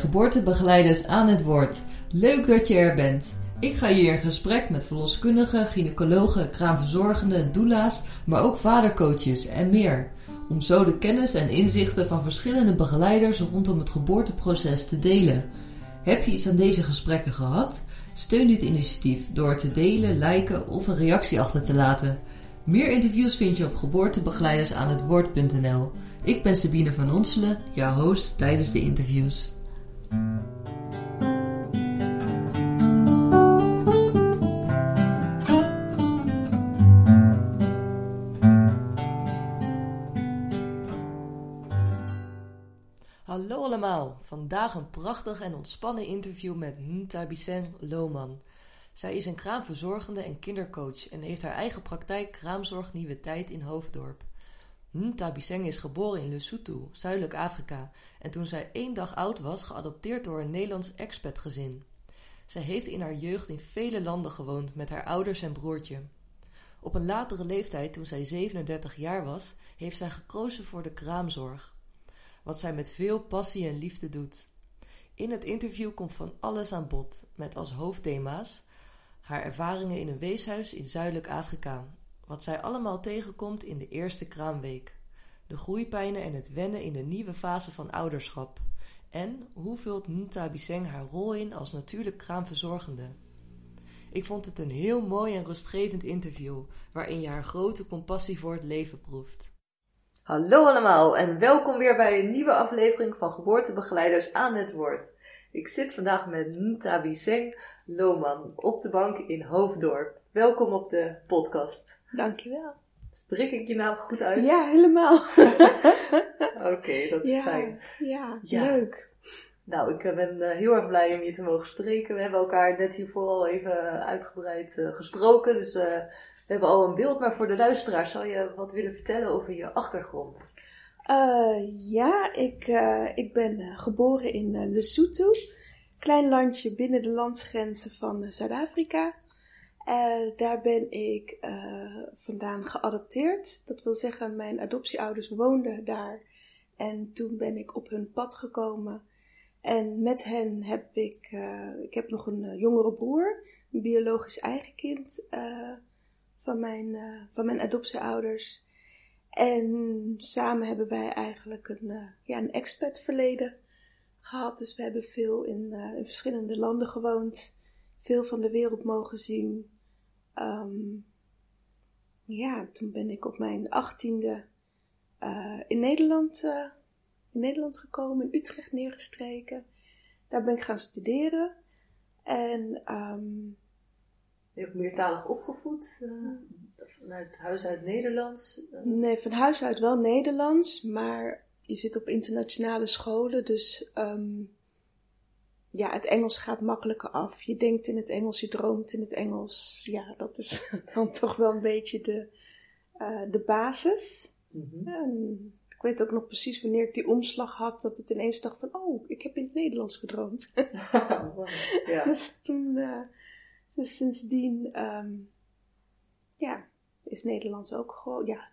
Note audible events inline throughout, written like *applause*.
Geboortebegeleiders aan het Woord. Leuk dat je er bent. Ik ga hier in gesprek met verloskundigen, gynaecologen, kraamverzorgenden, doula's, maar ook vadercoaches en meer. Om zo de kennis en inzichten van verschillende begeleiders rondom het geboorteproces te delen. Heb je iets aan deze gesprekken gehad? Steun dit initiatief door te delen, liken of een reactie achter te laten. Meer interviews vind je op geboortebegeleidersaanhetwoord.nl. Ik ben Sabine van Onselen, jouw host tijdens de interviews. Hallo allemaal, vandaag een prachtig en ontspannen interview met Ntabiseng Lohman. Zij is een kraamverzorgende en kindercoach en heeft haar eigen praktijk Kraamzorg Nieuwe Tijd in Hoofddorp. Ntabiseng is geboren in Lesotho, Zuidelijk Afrika, en toen zij één dag oud was, geadopteerd door een Nederlands expatgezin. Zij heeft in haar jeugd in vele landen gewoond met haar ouders en broertje. Op een latere leeftijd, toen zij 37 jaar was, heeft zij gekozen voor de kraamzorg, wat zij met veel passie en liefde doet. In het interview komt van alles aan bod, met als hoofdthema's haar ervaringen in een weeshuis in Zuidelijk Afrika, wat zij allemaal tegenkomt in de eerste kraamweek, de groeipijnen en het wennen in de nieuwe fase van ouderschap, en hoe vult Nta Biseng haar rol in als natuurlijk kraamverzorgende. Ik vond het een heel mooi en rustgevend interview, waarin je haar grote compassie voor het leven proeft. Hallo allemaal en welkom weer bij een nieuwe aflevering van Geboortebegeleiders aan het Woord. Ik zit vandaag met Ntabi Seng Lohman op de bank in Hoofddorp. Welkom op de podcast. Dankjewel. Spreek ik je naam goed uit? Ja, helemaal. *laughs* Oké, dat is ja, fijn. Ja, Ja. leuk. Nou, ik eh, ben eh, heel erg blij om je te mogen spreken. We hebben elkaar net hiervoor al even uitgebreid eh, gesproken, dus we hebben al een beeld. Maar voor de luisteraar zou je wat willen vertellen over je achtergrond? Ja, ik, ik ben geboren in Lesotho. Klein landje binnen de landsgrenzen van Zuid-Afrika. Eh, daar ben ik eh, vandaan geadopteerd. Dat wil zeggen, mijn adoptieouders woonden daar. En toen ben ik op hun pad gekomen. En met hen heb ik, eh, ik heb nog een jongere broer, een biologisch eigen kind van, mijn, van mijn adoptieouders. En samen hebben wij eigenlijk een, ja, een expat verleden gehad. Dus we hebben veel in, in verschillende landen gewoond. Veel van de wereld mogen zien. Ehm, ja, toen ben ik op mijn achttiende eh in, Nederland, eh, in Nederland gekomen, in Utrecht neergestreken. Daar ben ik gaan studeren. En ehm, Ben je ook meertalig opgevoed? eh, vanuit huis uit Nederlands? Nee, van huis uit wel Nederlands, maar je zit op internationale scholen, dus ehm, ja, het Engels gaat makkelijker af. Je denkt in het Engels, je droomt in het Engels. Ja, dat is *laughs* dan toch wel een beetje de, eh, de basis. mhm. En ik weet ook nog precies wanneer ik die omslag had, dat het ineens dacht van, oh, ik heb in het Nederlands gedroomd. *laughs* *laughs* ja. Dus toen, eh, dus sindsdien, ehm, ja, is Nederlands ook gewoon, ja,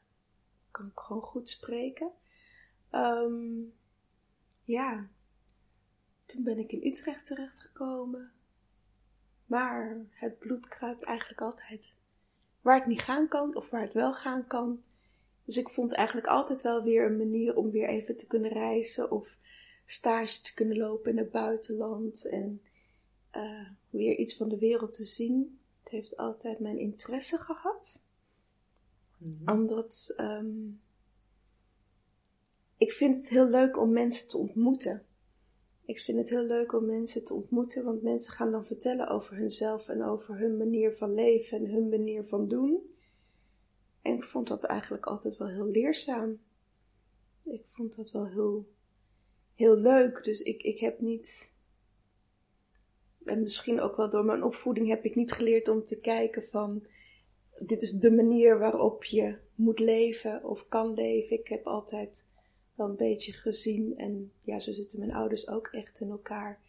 kan ik gewoon goed spreken. Ehm, ja, toen ben ik in Utrecht terechtgekomen. Maar het bloed kruipt eigenlijk altijd waar het niet gaan kan of waar het wel gaan kan. Dus ik vond eigenlijk altijd wel weer een manier om weer even te kunnen reizen of stage te kunnen lopen in het buitenland en eh, weer iets van de wereld te zien. Het heeft altijd mijn interesse gehad. Mhm. Omdat ehm, ik vind het heel leuk om mensen te ontmoeten. Ik vind het heel leuk om mensen te ontmoeten, want mensen gaan dan vertellen over hunzelf en over hun manier van leven en hun manier van doen. En ik vond dat eigenlijk altijd wel heel leerzaam. Ik vond dat wel heel, heel leuk. Dus ik, ik heb niet. En misschien ook wel door mijn opvoeding heb ik niet geleerd om te kijken van. Dit is de manier waarop je moet leven of kan leven. Ik heb altijd wel een beetje gezien. En ja, zo zitten mijn ouders ook echt in elkaar.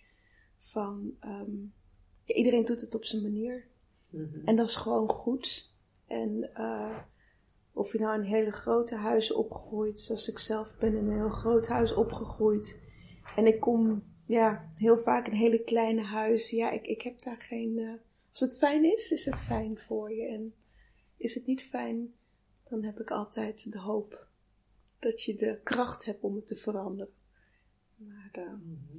Van ehm, ja, iedereen doet het op zijn manier. Mhm. En dat is gewoon goed. En eh, of je nou in hele grote huizen opgroeit, zoals ik zelf ben in een heel groot huis opgegroeid. En ik kom ja, heel vaak in hele kleine huizen. Ja, ik, ik heb daar geen. eh, als het fijn is, is het fijn voor je. En is het niet fijn, dan heb ik altijd de hoop dat je de kracht hebt om het te veranderen. Maar eh, Mhm.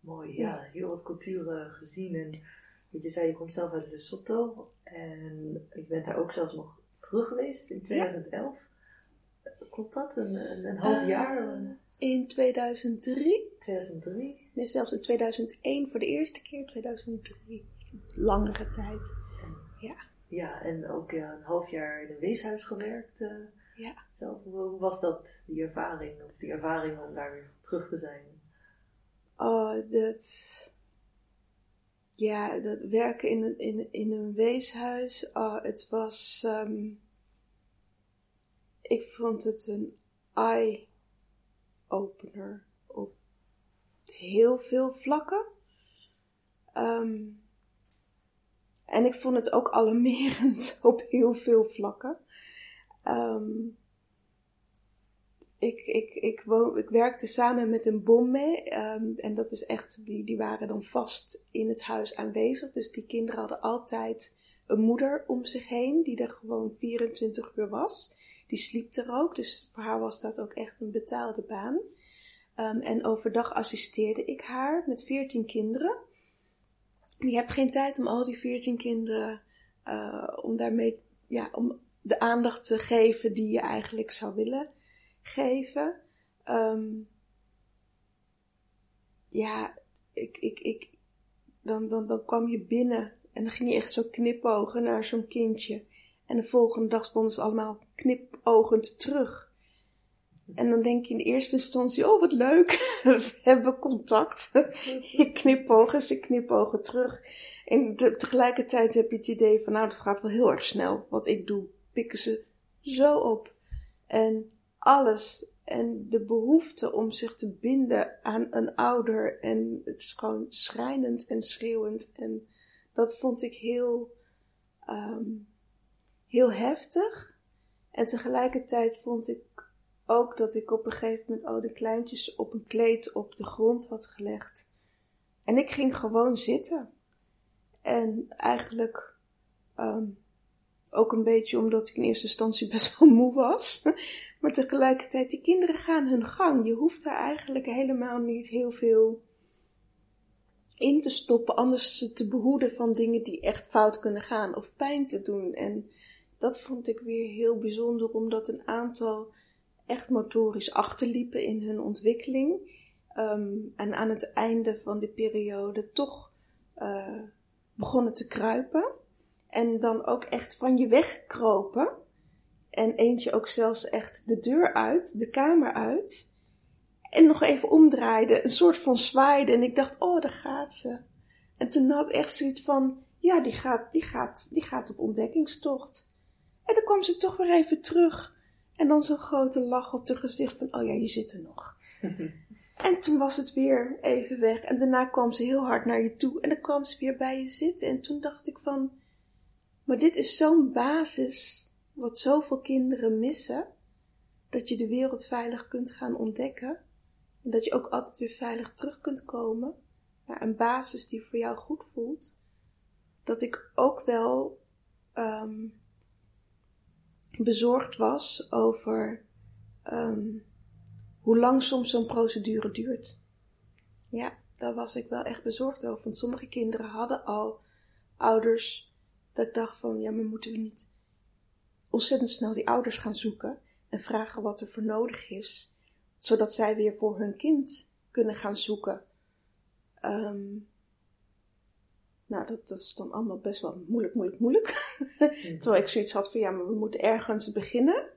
Mooi, ja. Heel wat culturen gezien. En wat je zei, je komt zelf uit Lesotho. En je bent daar ook zelfs nog terug geweest in 2011. Klopt dat? Een, een, een half Eh, jaar? in 2003, 2003? nee, zelfs in 2001 voor de eerste keer, 2003, langere tijd. Ja, en ook ja, een half jaar in een weeshuis gewerkt. eh, Ja. Zelf. Hoe, was dat, die ervaring? Of die ervaring om daar weer terug te zijn? Oh, dat. Ja, dat werken in een, in, in een weeshuis. Oh, het was. ehm, ik vond het een eye-opener op heel veel vlakken. Ehm, en ik vond het ook alarmerend *laughs* op heel veel vlakken. Ehm, ik, ik, ik, woon, ik werkte samen met een bomme. ehm en dat is echt, die, die waren dan vast in het huis aanwezig. Dus die kinderen hadden altijd een moeder om zich heen, die er gewoon 24 uur was. Die sliep er ook, dus voor haar was dat ook echt een betaalde baan. Ehm, en overdag assisteerde ik haar met 14 kinderen. Je hebt geen tijd om al die 14 kinderen, eh, om daarmee, ja, om de aandacht te geven die je eigenlijk zou willen geven. Ehm, ja, ik, ik, ik, dan, dan, dan kwam je binnen en dan ging je echt zo knipogen naar zo'n kindje. En de volgende dag stonden ze allemaal knipogend terug. En dan denk je in eerste instantie, oh wat leuk, *laughs* we hebben contact. *laughs* je knipogen, ze knipogen terug. En te- tegelijkertijd heb je het idee van, nou dat gaat wel heel erg snel. Wat ik doe, pikken ze zo op. En alles. En de behoefte om zich te binden aan een ouder. En het is gewoon schrijnend en schreeuwend. En dat vond ik heel, ehm, heel heftig. En tegelijkertijd vond ik ook dat ik op een gegeven moment al die kleintjes op een kleed op de grond had gelegd. En ik ging gewoon zitten. En eigenlijk ehm, ook een beetje omdat ik in eerste instantie *laughs* best wel moe was. Maar tegelijkertijd, die kinderen gaan hun gang. Je hoeft daar eigenlijk helemaal niet heel veel in te stoppen, anders te behoeden van dingen die echt fout kunnen gaan of pijn te doen. En dat vond ik weer heel bijzonder, omdat een aantal echt motorisch achterliepen in hun ontwikkeling. Ehm, en aan het einde van de periode toch eh, begonnen te kruipen. En dan ook echt van je wegkropen. En eentje ook zelfs echt de deur uit, de kamer uit. En nog even omdraaide, een soort van zwaaide. En ik dacht, oh, daar gaat ze. En toen had ik echt zoiets van, ja, die gaat, die gaat, die gaat op ontdekkingstocht. En dan kwam ze toch weer even terug. En dan zo'n grote lach op haar gezicht van, oh ja, je zit er nog. *laughs* En toen was het weer even weg. En daarna kwam ze heel hard naar je toe. En dan kwam ze weer bij je zitten. En toen dacht ik van, maar dit is zo'n basis wat zoveel kinderen missen. Dat je de wereld veilig kunt gaan ontdekken. En dat je ook altijd weer veilig terug kunt komen. Naar een basis die voor jou goed voelt. Dat ik ook wel ehm, bezorgd was over ehm, hoe lang soms zo'n procedure duurt. Ja, daar was ik wel echt bezorgd over. Want sommige kinderen hadden al ouders dat ik dacht van, ja, maar moeten we niet ontzettend snel die ouders gaan zoeken en vragen wat er voor nodig is, zodat zij weer voor hun kind kunnen gaan zoeken. Ehm, nou, dat, dat is dan allemaal best wel moeilijk, moeilijk, moeilijk. *laughs* Terwijl ik zoiets had van, ja, maar we moeten ergens beginnen.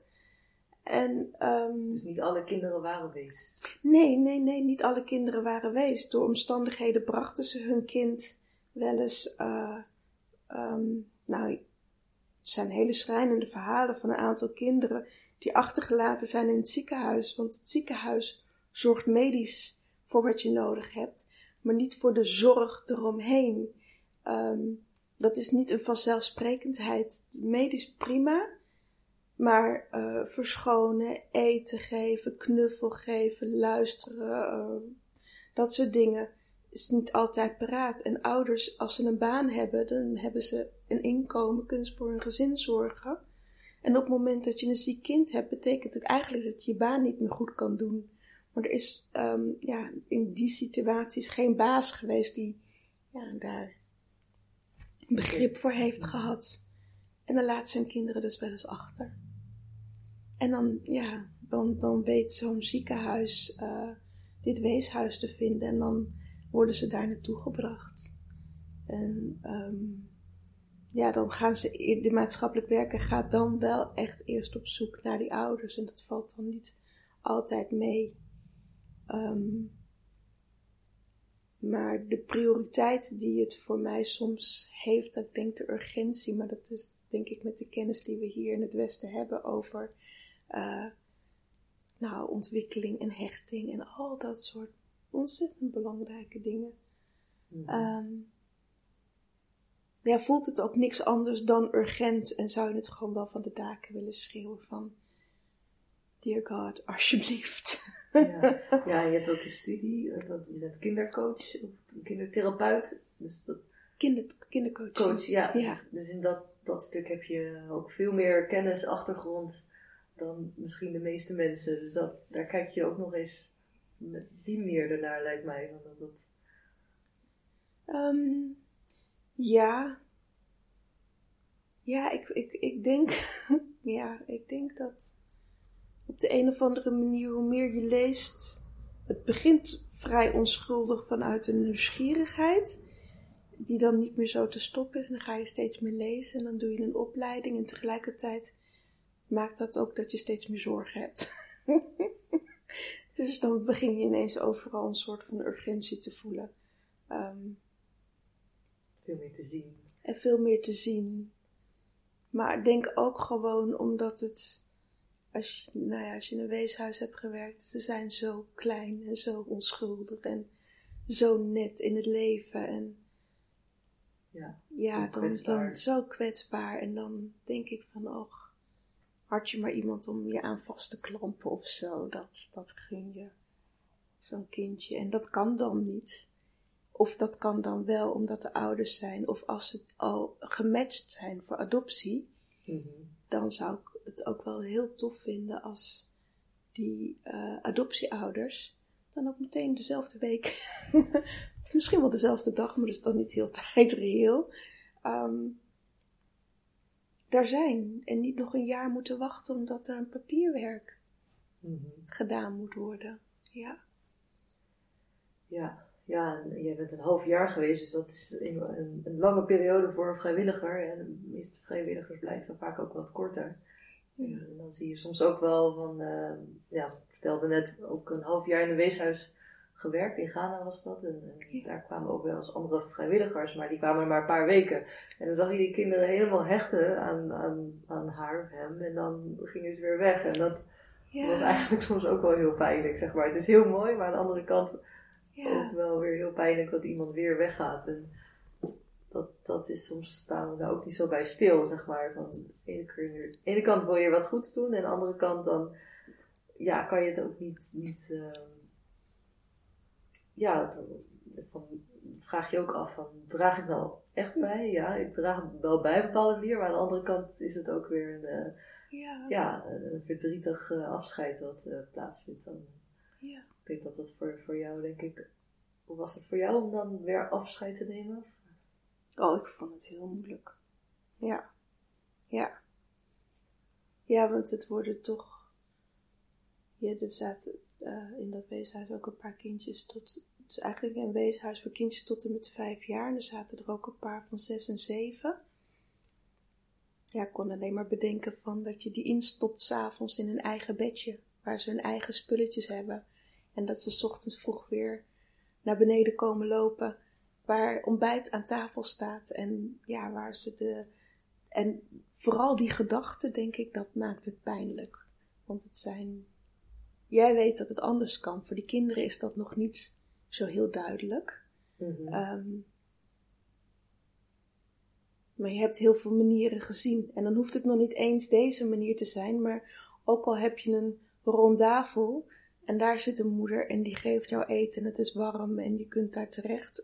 En, ehm, Dus niet alle kinderen waren wees. Nee, nee, nee, niet alle kinderen waren wees. Door omstandigheden brachten ze hun kind wel eens. eh, ehm, nou, het zijn hele schrijnende verhalen van een aantal kinderen die achtergelaten zijn in het ziekenhuis. Want het ziekenhuis zorgt medisch voor wat je nodig hebt, maar niet voor de zorg eromheen. Ehm, dat is niet een vanzelfsprekendheid. Medisch prima, maar eh, verschonen, eten geven, knuffel geven, luisteren, eh, Dat soort dingen is niet altijd paraat. En ouders, als ze een baan hebben, dan hebben ze een inkomen, kunnen ze voor hun gezin zorgen. En op het moment dat je een ziek kind hebt, betekent het eigenlijk dat je je baan niet meer goed kan doen. Maar er is ehm, ja, in die situaties geen baas geweest die ja, daar begrip voor heeft gehad. En dan laat zijn kinderen dus wel eens achter. En dan, ja, dan, dan weet zo'n ziekenhuis uh, dit weeshuis te vinden en dan worden ze daar naartoe gebracht. En um, ja, dan gaan ze, de maatschappelijk werken gaat dan wel echt eerst op zoek naar die ouders en dat valt dan niet altijd mee. Um, maar de prioriteit die het voor mij soms heeft, dat denk de urgentie, maar dat is denk ik met de kennis die we hier in het Westen hebben over uh, nou, ontwikkeling en hechting en al dat soort ontzettend belangrijke dingen. Mm um, ja, voelt het ook niks anders dan urgent en zou je het gewoon wel van de daken willen schreeuwen van Dear God, alsjeblieft. Ja, *laughs* ja je hebt ook een studie, eh, je bent kindercoach of kindertherapeut. Dus dat, Kinder, kindercoach. Coach, ja. ja. Dus, dus, in dat, dat stuk heb je ook veel meer kennis, achtergrond dan misschien de meeste mensen. Dus dat, daar kijk je ook nog eens met die manier ernaar, lijkt mij. Van dat. Um, ja. Ja, ik, ik, ik denk, *laughs* ja, ik denk dat op de een of andere manier, hoe meer je leest, het begint vrij onschuldig vanuit een nieuwsgierigheid, die dan niet meer zo te stoppen is. En dan ga je steeds meer lezen en dan doe je een opleiding en tegelijkertijd maakt dat ook dat je steeds meer zorgen hebt. *laughs* dus dan begin je ineens overal een soort van urgentie te voelen. Um, veel meer te zien. En veel meer te zien. Maar ik denk ook gewoon omdat het, als je, nou ja, als je in een weeshuis hebt gewerkt, ze zijn zo klein en zo onschuldig en zo net in het leven. En ja, ja dan, dan zo kwetsbaar. En dan denk ik van, och, had je maar iemand om je aan vast te klampen of zo. Dat, dat gun je. Zo'n kindje. En dat kan dan niet. Of dat kan dan wel omdat de ouders zijn, of als ze al gematcht zijn voor adoptie, mhm. dan zou ik het ook wel heel tof vinden als die uh, adoptieouders dan ook meteen dezelfde week, *laughs* of misschien wel dezelfde dag, maar dat is dan niet heel *laughs* tijd reëel, um, daar zijn en niet nog een jaar moeten wachten omdat er een papierwerk mhm. gedaan moet worden. Ja. Ja, ja, jij bent een half jaar geweest, dus dat is een, een, lange periode voor een vrijwilliger. En de meeste vrijwilligers blijven vaak ook wat korter. En dan zie je soms ook wel van, uh, ja, ik vertelde net ook een half jaar in een weeshuis gewerkt. In Ghana was dat. En, daar kwamen ook wel eens andere vrijwilligers, maar die kwamen maar een paar weken. En dan zag je die kinderen helemaal hechten aan, aan, aan haar of hem. En dan gingen ze weer weg. En dat was eigenlijk *laughs* soms ook wel heel pijnlijk, zeg maar. Het is heel mooi, maar aan de andere kant ja. ook wel weer heel pijnlijk dat iemand weer weggaat. En dat, dat is soms staan we daar ook niet zo bij stil, zeg maar. Van de ene, keer, de ene kant wil je wat goeds doen, en aan de andere kant dan ja, kan je het ook niet. niet uh, ja, van, vraag je ook af van draag ik nou echt bij? Ja, ik draag wel bij een bepaalde manier, maar aan de andere kant is het ook weer een, uh, ja. ja. een verdrietig uh, afscheid wat uh, plaatsvindt. Dan. Ja. Ik denk dat dat voor, voor jou, denk ik, hoe was het voor jou om dan weer afscheid te nemen? Oh, ik vond het heel moeilijk. Ja. Ja. Ja, want het worden toch. Ja, er zaten uh, in dat weeshuis ook een paar kindjes tot. Het is eigenlijk een weeshuis voor kindjes tot en met vijf jaar. En er zaten er ook een paar van zes en zeven. Ja, ik kon alleen maar bedenken van dat je die instopt s'avonds in een eigen bedje. Waar ze hun eigen spulletjes hebben. En dat ze ochtends vroeg weer naar beneden komen lopen, waar ontbijt aan tafel staat en ja, waar ze de. En vooral die gedachten, denk ik, dat maakt het pijnlijk. Want het zijn. Jij weet dat het anders kan. Voor die kinderen is dat nog niet zo heel duidelijk. Mhm. Ehm, maar je hebt heel veel manieren gezien. En dan hoeft het nog niet eens deze manier te zijn, maar ook al heb je een rondafel En daar zit een moeder en die geeft jou eten en het is warm en je kunt daar terecht.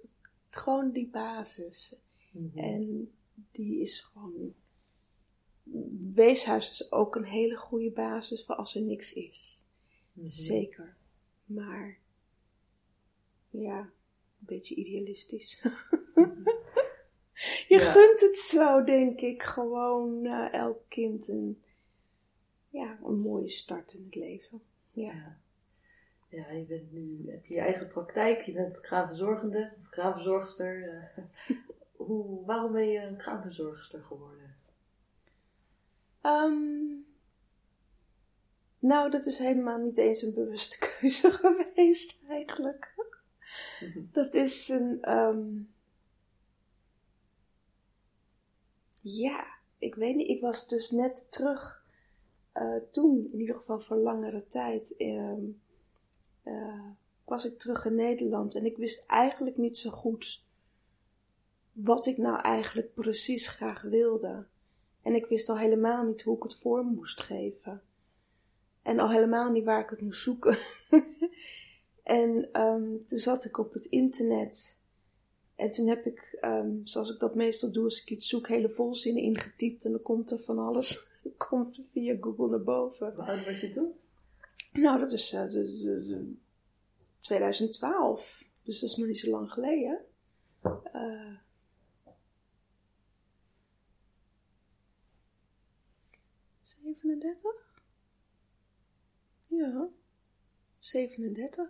Gewoon die basis. Mhm. En die is gewoon. Weeshuis is ook een hele goede basis voor als er niks is. Zeker. Maar. Ja, een beetje idealistisch. *laughs* Je Ja. gunt het zo, denk ik, gewoon eh, elk kind een, ja, een mooie start in het leven. Ja. Ja. Ja, je bent nu, heb je je eigen praktijk, je bent kraamverzorgende, of kraamverzorgster. eh. *laughs* Hoe, waarom ben je een kraamverzorgster geworden? Ehm, nou, dat is helemaal niet eens een bewuste *laughs* keuze geweest, eigenlijk. Dat is een, ehm, ja, ik weet niet, ik was dus net terug, eh, toen, in ieder geval voor langere tijd, ehm, eh, was ik terug in Nederland en ik wist eigenlijk niet zo goed wat ik nou eigenlijk precies graag wilde. En ik wist al helemaal niet hoe ik het vorm moest geven. En al helemaal niet waar ik het moest zoeken. *laughs* en ehm, toen zat ik op het internet. En toen heb ik, ehm, zoals ik dat meestal doe als ik iets zoek, hele volzinnen ingetypt. En dan komt er van alles, *laughs* komt er via Google naar boven. Hoe oud was je toen? Nou, dat is eh, de, de- de 2012. Dus dat is nog niet zo lang geleden. Eh 37? Ja. 37?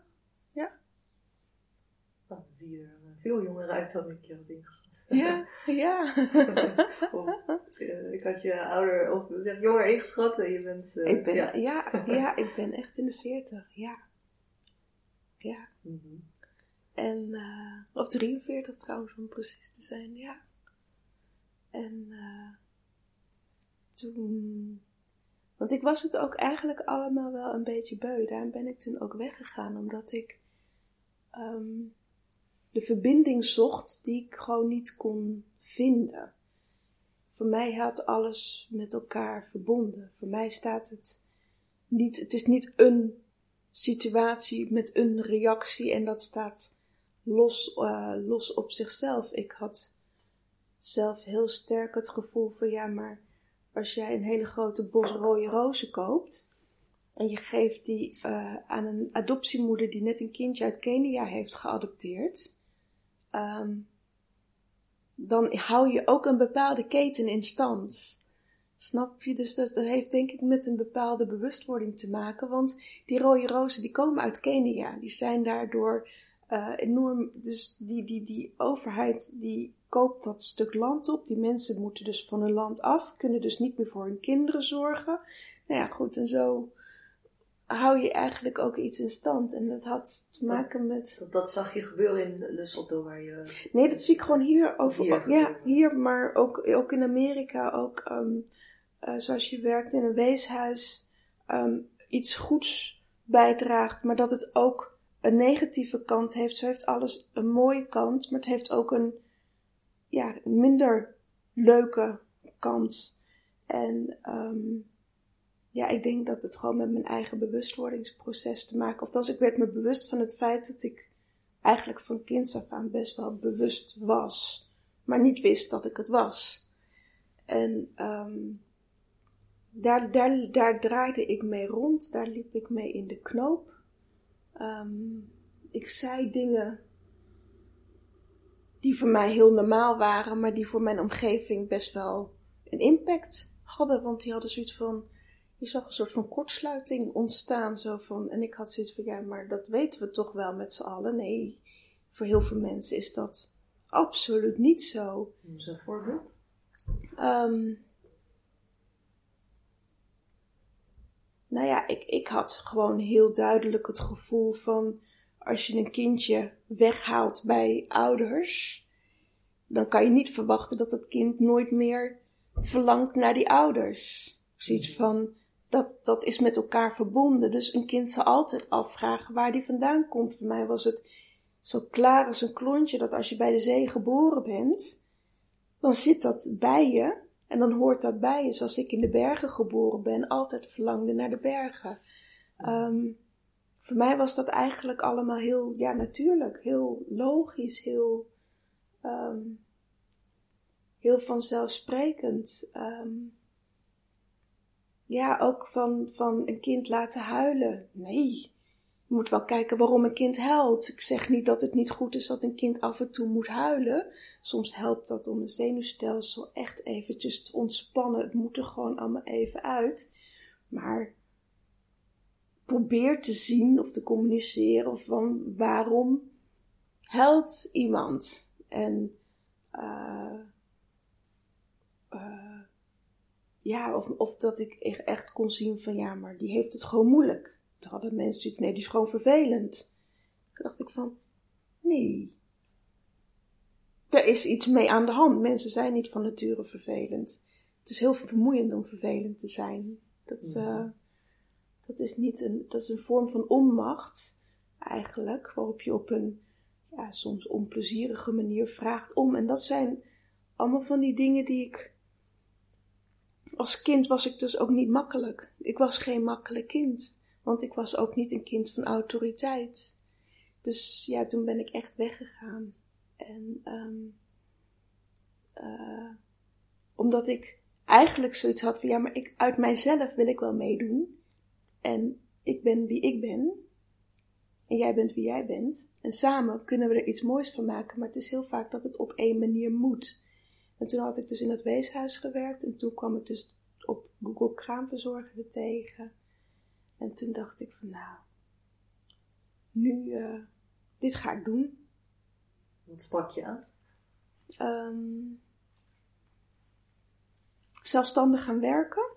Oh, dan zie je er eh, veel jonger uit dan ik je had ingeschat. Ja, ja. *laughs* Of, eh, ik had je ouder, of zeg jonger ingeschat en je bent... eh, ik ben, ja. ja. *laughs* Ja, ik ben echt in de 40, ja. Ja. Mhm. En, eh, of 43 trouwens, om precies te zijn, ja. En eh, toen, want ik was het ook eigenlijk allemaal wel een beetje beu. Daarom ben ik toen ook weggegaan, omdat ik ehm, de verbinding zocht die ik gewoon niet kon vinden. Voor mij had alles met elkaar verbonden. Voor mij staat het niet, het is niet een situatie met een reactie en dat staat los, eh, los op zichzelf. Ik had zelf heel sterk het gevoel van ja, maar als jij een hele grote bos rode rozen koopt en je geeft die eh, aan een adoptiemoeder die net een kindje uit Kenia heeft geadopteerd, ehm, dan hou je ook een bepaalde keten in stand. Snap je? Dus dat, dat heeft denk ik met een bepaalde bewustwording te maken. Want die rode rozen die komen uit Kenia. Die zijn daardoor eh, enorm. Dus die, die, die overheid die koopt dat stuk land op. Die mensen moeten dus van hun land af. Kunnen dus niet meer voor hun kinderen zorgen. Nou ja, goed. En zo hou je eigenlijk ook iets in stand. En dat had te maken met. Dat, dat zag je gebeuren in Lesotho waar je... Nee, dat zie ik gewoon hier over. Hier ja, gebeuren. hier, maar ook, ook in Amerika, ook ehm, eh, zoals je werkt in een weeshuis, ehm, iets goeds bijdraagt, maar dat het ook een negatieve kant heeft. Zo heeft alles een mooie kant, maar het heeft ook een ja, minder leuke kant. En ehm, ja, ik denk dat het gewoon met mijn eigen bewustwordingsproces te maken. Of als ik werd me bewust van het feit dat ik eigenlijk van kinds af aan best wel bewust was, maar niet wist dat ik het was. En ehm, daar, daar, daar draaide ik mee rond, daar liep ik mee in de knoop. Ehm, ik zei dingen die voor mij heel normaal waren, maar die voor mijn omgeving best wel een impact hadden, want die hadden zoiets van, je zag een soort van kortsluiting ontstaan, zo van, en ik had zoiets van, ja, maar dat weten we toch wel met z'n allen. Nee, voor heel veel mensen is dat absoluut niet zo. Noem een voorbeeld. Ehm, nou ja, ik, ik had gewoon heel duidelijk het gevoel van als je een kindje weghaalt bij ouders, dan kan je niet verwachten dat het kind nooit meer verlangt naar die ouders. Zoiets van, dat, dat is met elkaar verbonden. Dus een kind zal altijd afvragen waar die vandaan komt. Voor mij was het zo klaar als een klontje dat als je bij de zee geboren bent, dan zit dat bij je. En dan hoort dat bij je, zoals ik in de bergen geboren ben, altijd verlangde naar de bergen. Ehm, voor mij was dat eigenlijk allemaal heel ja, natuurlijk, heel logisch, heel, ehm, heel vanzelfsprekend. Ehm, ja, ook van, van een kind laten huilen. Nee, je moet wel kijken waarom een kind huilt. Ik zeg niet dat het niet goed is dat een kind af en toe moet huilen. Soms helpt dat om het zenuwstelsel echt eventjes te ontspannen. Het moet er gewoon allemaal even uit. Maar probeer te zien of te communiceren van waarom huilt iemand. En uh, uh, ja, of, of dat ik echt kon zien van ja, maar die heeft het gewoon moeilijk. Toen hadden mensen zoiets, nee, die is gewoon vervelend. Toen dacht ik van, nee. Er is iets mee aan de hand. Mensen zijn niet van nature vervelend. Het is heel vermoeiend om vervelend te zijn. Dat, uh, dat is niet een, dat is een vorm van onmacht, eigenlijk, waarop je op een, ja, soms onplezierige manier vraagt om. En dat zijn allemaal van die dingen die ik, als kind was ik dus ook niet makkelijk. Ik was geen makkelijk kind. Want ik was ook niet een kind van autoriteit. Dus ja, toen ben ik echt weggegaan. En um, uh, omdat ik eigenlijk zoiets had van ja, maar ik, uit mijzelf wil ik wel meedoen. En ik ben wie ik ben. En jij bent wie jij bent. En samen kunnen we er iets moois van maken. Maar het is heel vaak dat het op één manier moet. En toen had ik dus in het weeshuis gewerkt. En toen kwam ik dus op Google kraamverzorger tegen. En toen dacht ik van nou, nu, uh, dit ga ik doen. Wat sprak je aan? Um, zelfstandig gaan werken.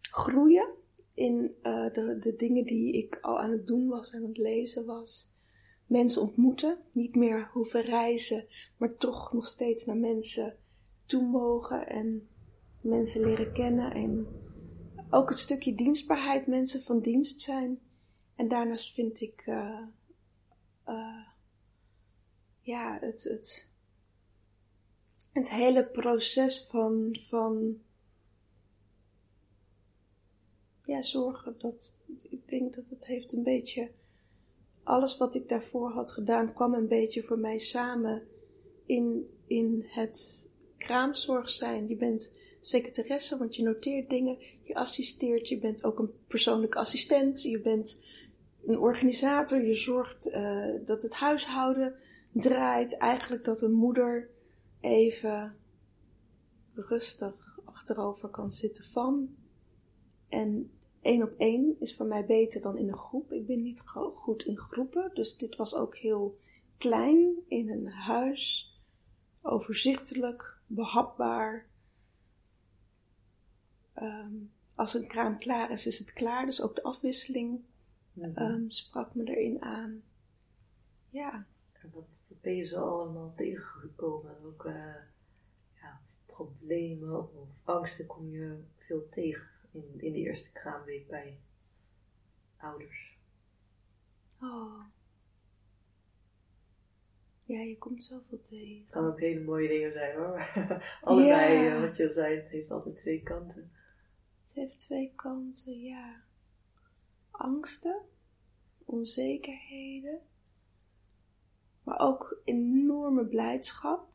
Groeien in uh, de, de dingen die ik al aan het doen was, aan het lezen was. Mensen ontmoeten, niet meer hoeven reizen, maar toch nog steeds naar mensen toe mogen en mensen leren kennen en ook het stukje dienstbaarheid, mensen van dienst zijn. En daarnaast vind ik, uh, uh, ja, het, het, het hele proces van, van, ja, zorgen dat, ik denk dat het heeft een beetje, alles wat ik daarvoor had gedaan, kwam een beetje voor mij samen in, in het kraamzorg zijn. Je bent secretaresse, want je noteert dingen, je assisteert, je bent ook een persoonlijke assistent, je bent een organisator, je zorgt uh, dat het huishouden draait. Eigenlijk dat een moeder even rustig achterover kan zitten van. En één op één is voor mij beter dan in een groep. Ik ben niet goed in groepen, dus dit was ook heel klein in een huis, overzichtelijk, behapbaar. Um, als een kraam klaar is, is het klaar. Dus ook de afwisseling mm um, sprak me erin aan. Ja. En wat, ben je zo allemaal tegengekomen? Ook uh, ja, problemen of angsten kom je veel tegen in, in de eerste kraamweek bij ouders? Oh. Ja, je komt zoveel tegen. Kan het hele mooie dingen zijn hoor. *laughs* Allebei, ja. wat je zei, het heeft altijd twee kanten. Het heeft twee kanten, ja. Angsten, onzekerheden, maar ook enorme blijdschap.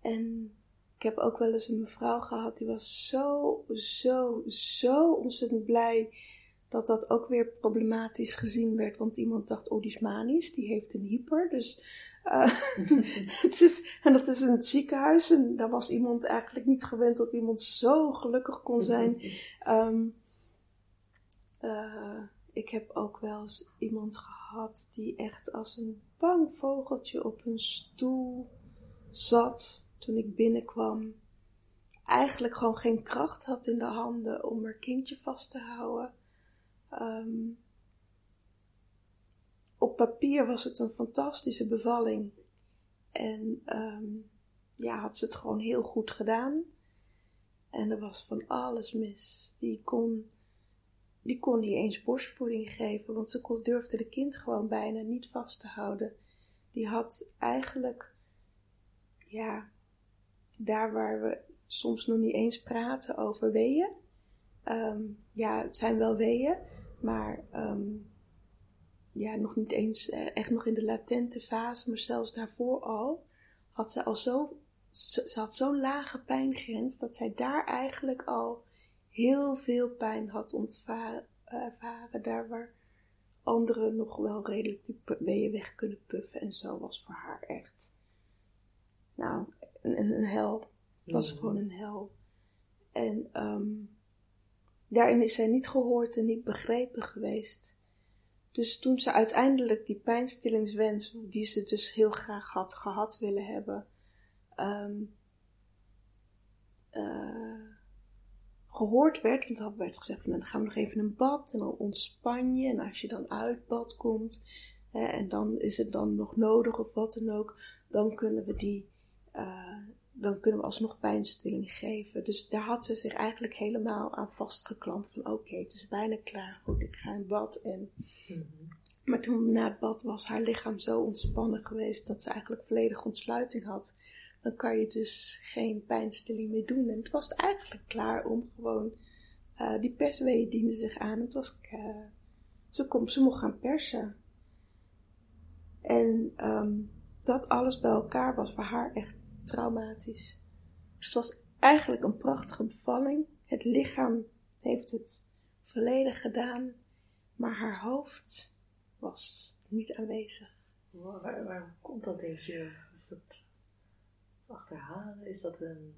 En ik heb ook wel eens een mevrouw gehad die was zo, zo, zo ontzettend blij dat dat ook weer problematisch gezien werd. Want iemand dacht, oh die is manisch, die heeft een hyper. Dus uh, *laughs* het is, en dat is in het ziekenhuis. En daar was iemand eigenlijk niet gewend dat iemand zo gelukkig kon zijn. Um, *laughs* uh, ik heb ook wel eens iemand gehad die echt als een bang vogeltje op een stoel zat toen ik binnenkwam. Eigenlijk gewoon geen kracht had in de handen om haar kindje vast te houden. Um, op papier was het een fantastische bevalling. En um, ja, had ze het gewoon heel goed gedaan. En er was van alles mis. Die kon, die kon niet eens borstvoeding geven, want ze kon, durfde de kind gewoon bijna niet vast te houden. Die had eigenlijk, ja, daar waar we soms nog niet eens praten over weeën, ehm, ja, het zijn wel weeën, maar ehm, ja, nog niet eens eh, echt nog in de latente fase, maar zelfs daarvoor al, had ze al zo, ze had zo'n lage pijngrens dat zij daar eigenlijk al heel veel pijn had ontvaren, daar waar anderen nog wel redelijk die weeën weg kunnen puffen. En zo was voor haar echt, nou, een, een, hel. Het was gewoon een hel. En um, daarin is zij niet gehoord en niet begrepen geweest. Dus toen ze uiteindelijk die pijnstillingswens, die ze dus heel graag had gehad willen hebben, um, uh, gehoord werd, want dan werd gezegd van nou, dan gaan we nog even een bad en dan ontspan je en als je dan uit bad komt hè, en dan is het dan nog nodig of wat dan ook, dan kunnen we die, uh, dan kunnen we alsnog pijnstilling geven. Dus daar had ze zich eigenlijk helemaal aan vastgeklampt van oké, het is bijna klaar, goed, ik ga in bad en... Mhm. Maar toen na het bad was haar lichaam zo ontspannen geweest dat ze eigenlijk volledige ontsluiting had dan kan je dus geen pijnstilling meer doen. En het was eigenlijk klaar om gewoon, uh, die persweeën dienden zich aan. Het was, uh, ze, kon, ze mocht gaan persen. En um, dat alles bij elkaar was voor haar echt traumatisch. Dus het was eigenlijk een prachtige bevalling. Het lichaam heeft het volledig gedaan, maar haar hoofd was niet aanwezig. Waar, waarom komt dat, denk je? Is dat achterhalen? Is dat een.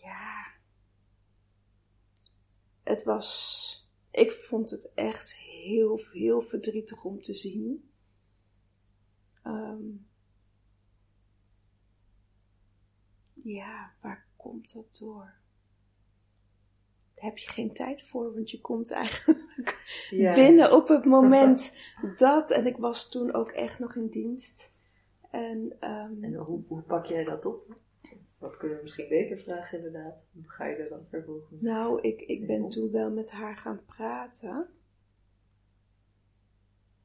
Ja. Het was. Ik vond het echt heel, heel verdrietig om te zien. Um, ja, waar komt dat door? Daar heb je geen tijd voor, want je komt eigenlijk binnen op het moment *laughs* dat. En ik was toen ook echt nog in dienst. En, um, en hoe, hoe pak jij dat op? Dat kunnen we misschien beter vragen inderdaad. Hoe ga je er dan vervolgens? Nou, ik, ik ben toen wel met haar gaan praten.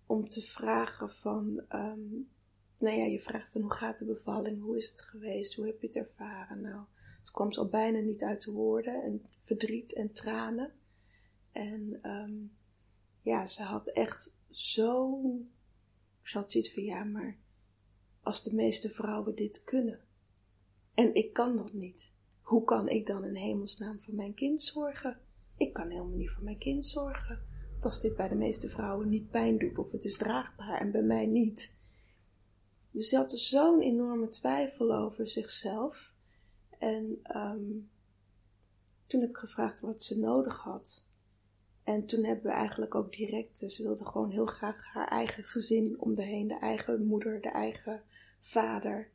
Om te vragen van, um, nou ja, je vraagt van hoe gaat de bevalling? Hoe is het geweest? Hoe heb je het ervaren? Nou, het kwam al bijna niet uit de woorden. En verdriet en tranen. En um, ja, ze had echt zo, ze had zoiets van, ja, maar als de meeste vrouwen dit kunnen. En ik kan dat niet. Hoe kan ik dan in hemelsnaam voor mijn kind zorgen? Ik kan helemaal niet voor mijn kind zorgen. Want als dit bij de meeste vrouwen niet pijn doet of het is draagbaar en bij mij niet. Dus ze had zo'n enorme twijfel over zichzelf. En um, toen heb ik gevraagd wat ze nodig had. En toen hebben we eigenlijk ook direct, ze wilde gewoon heel graag haar eigen gezin om de heen, de eigen moeder, de eigen vader.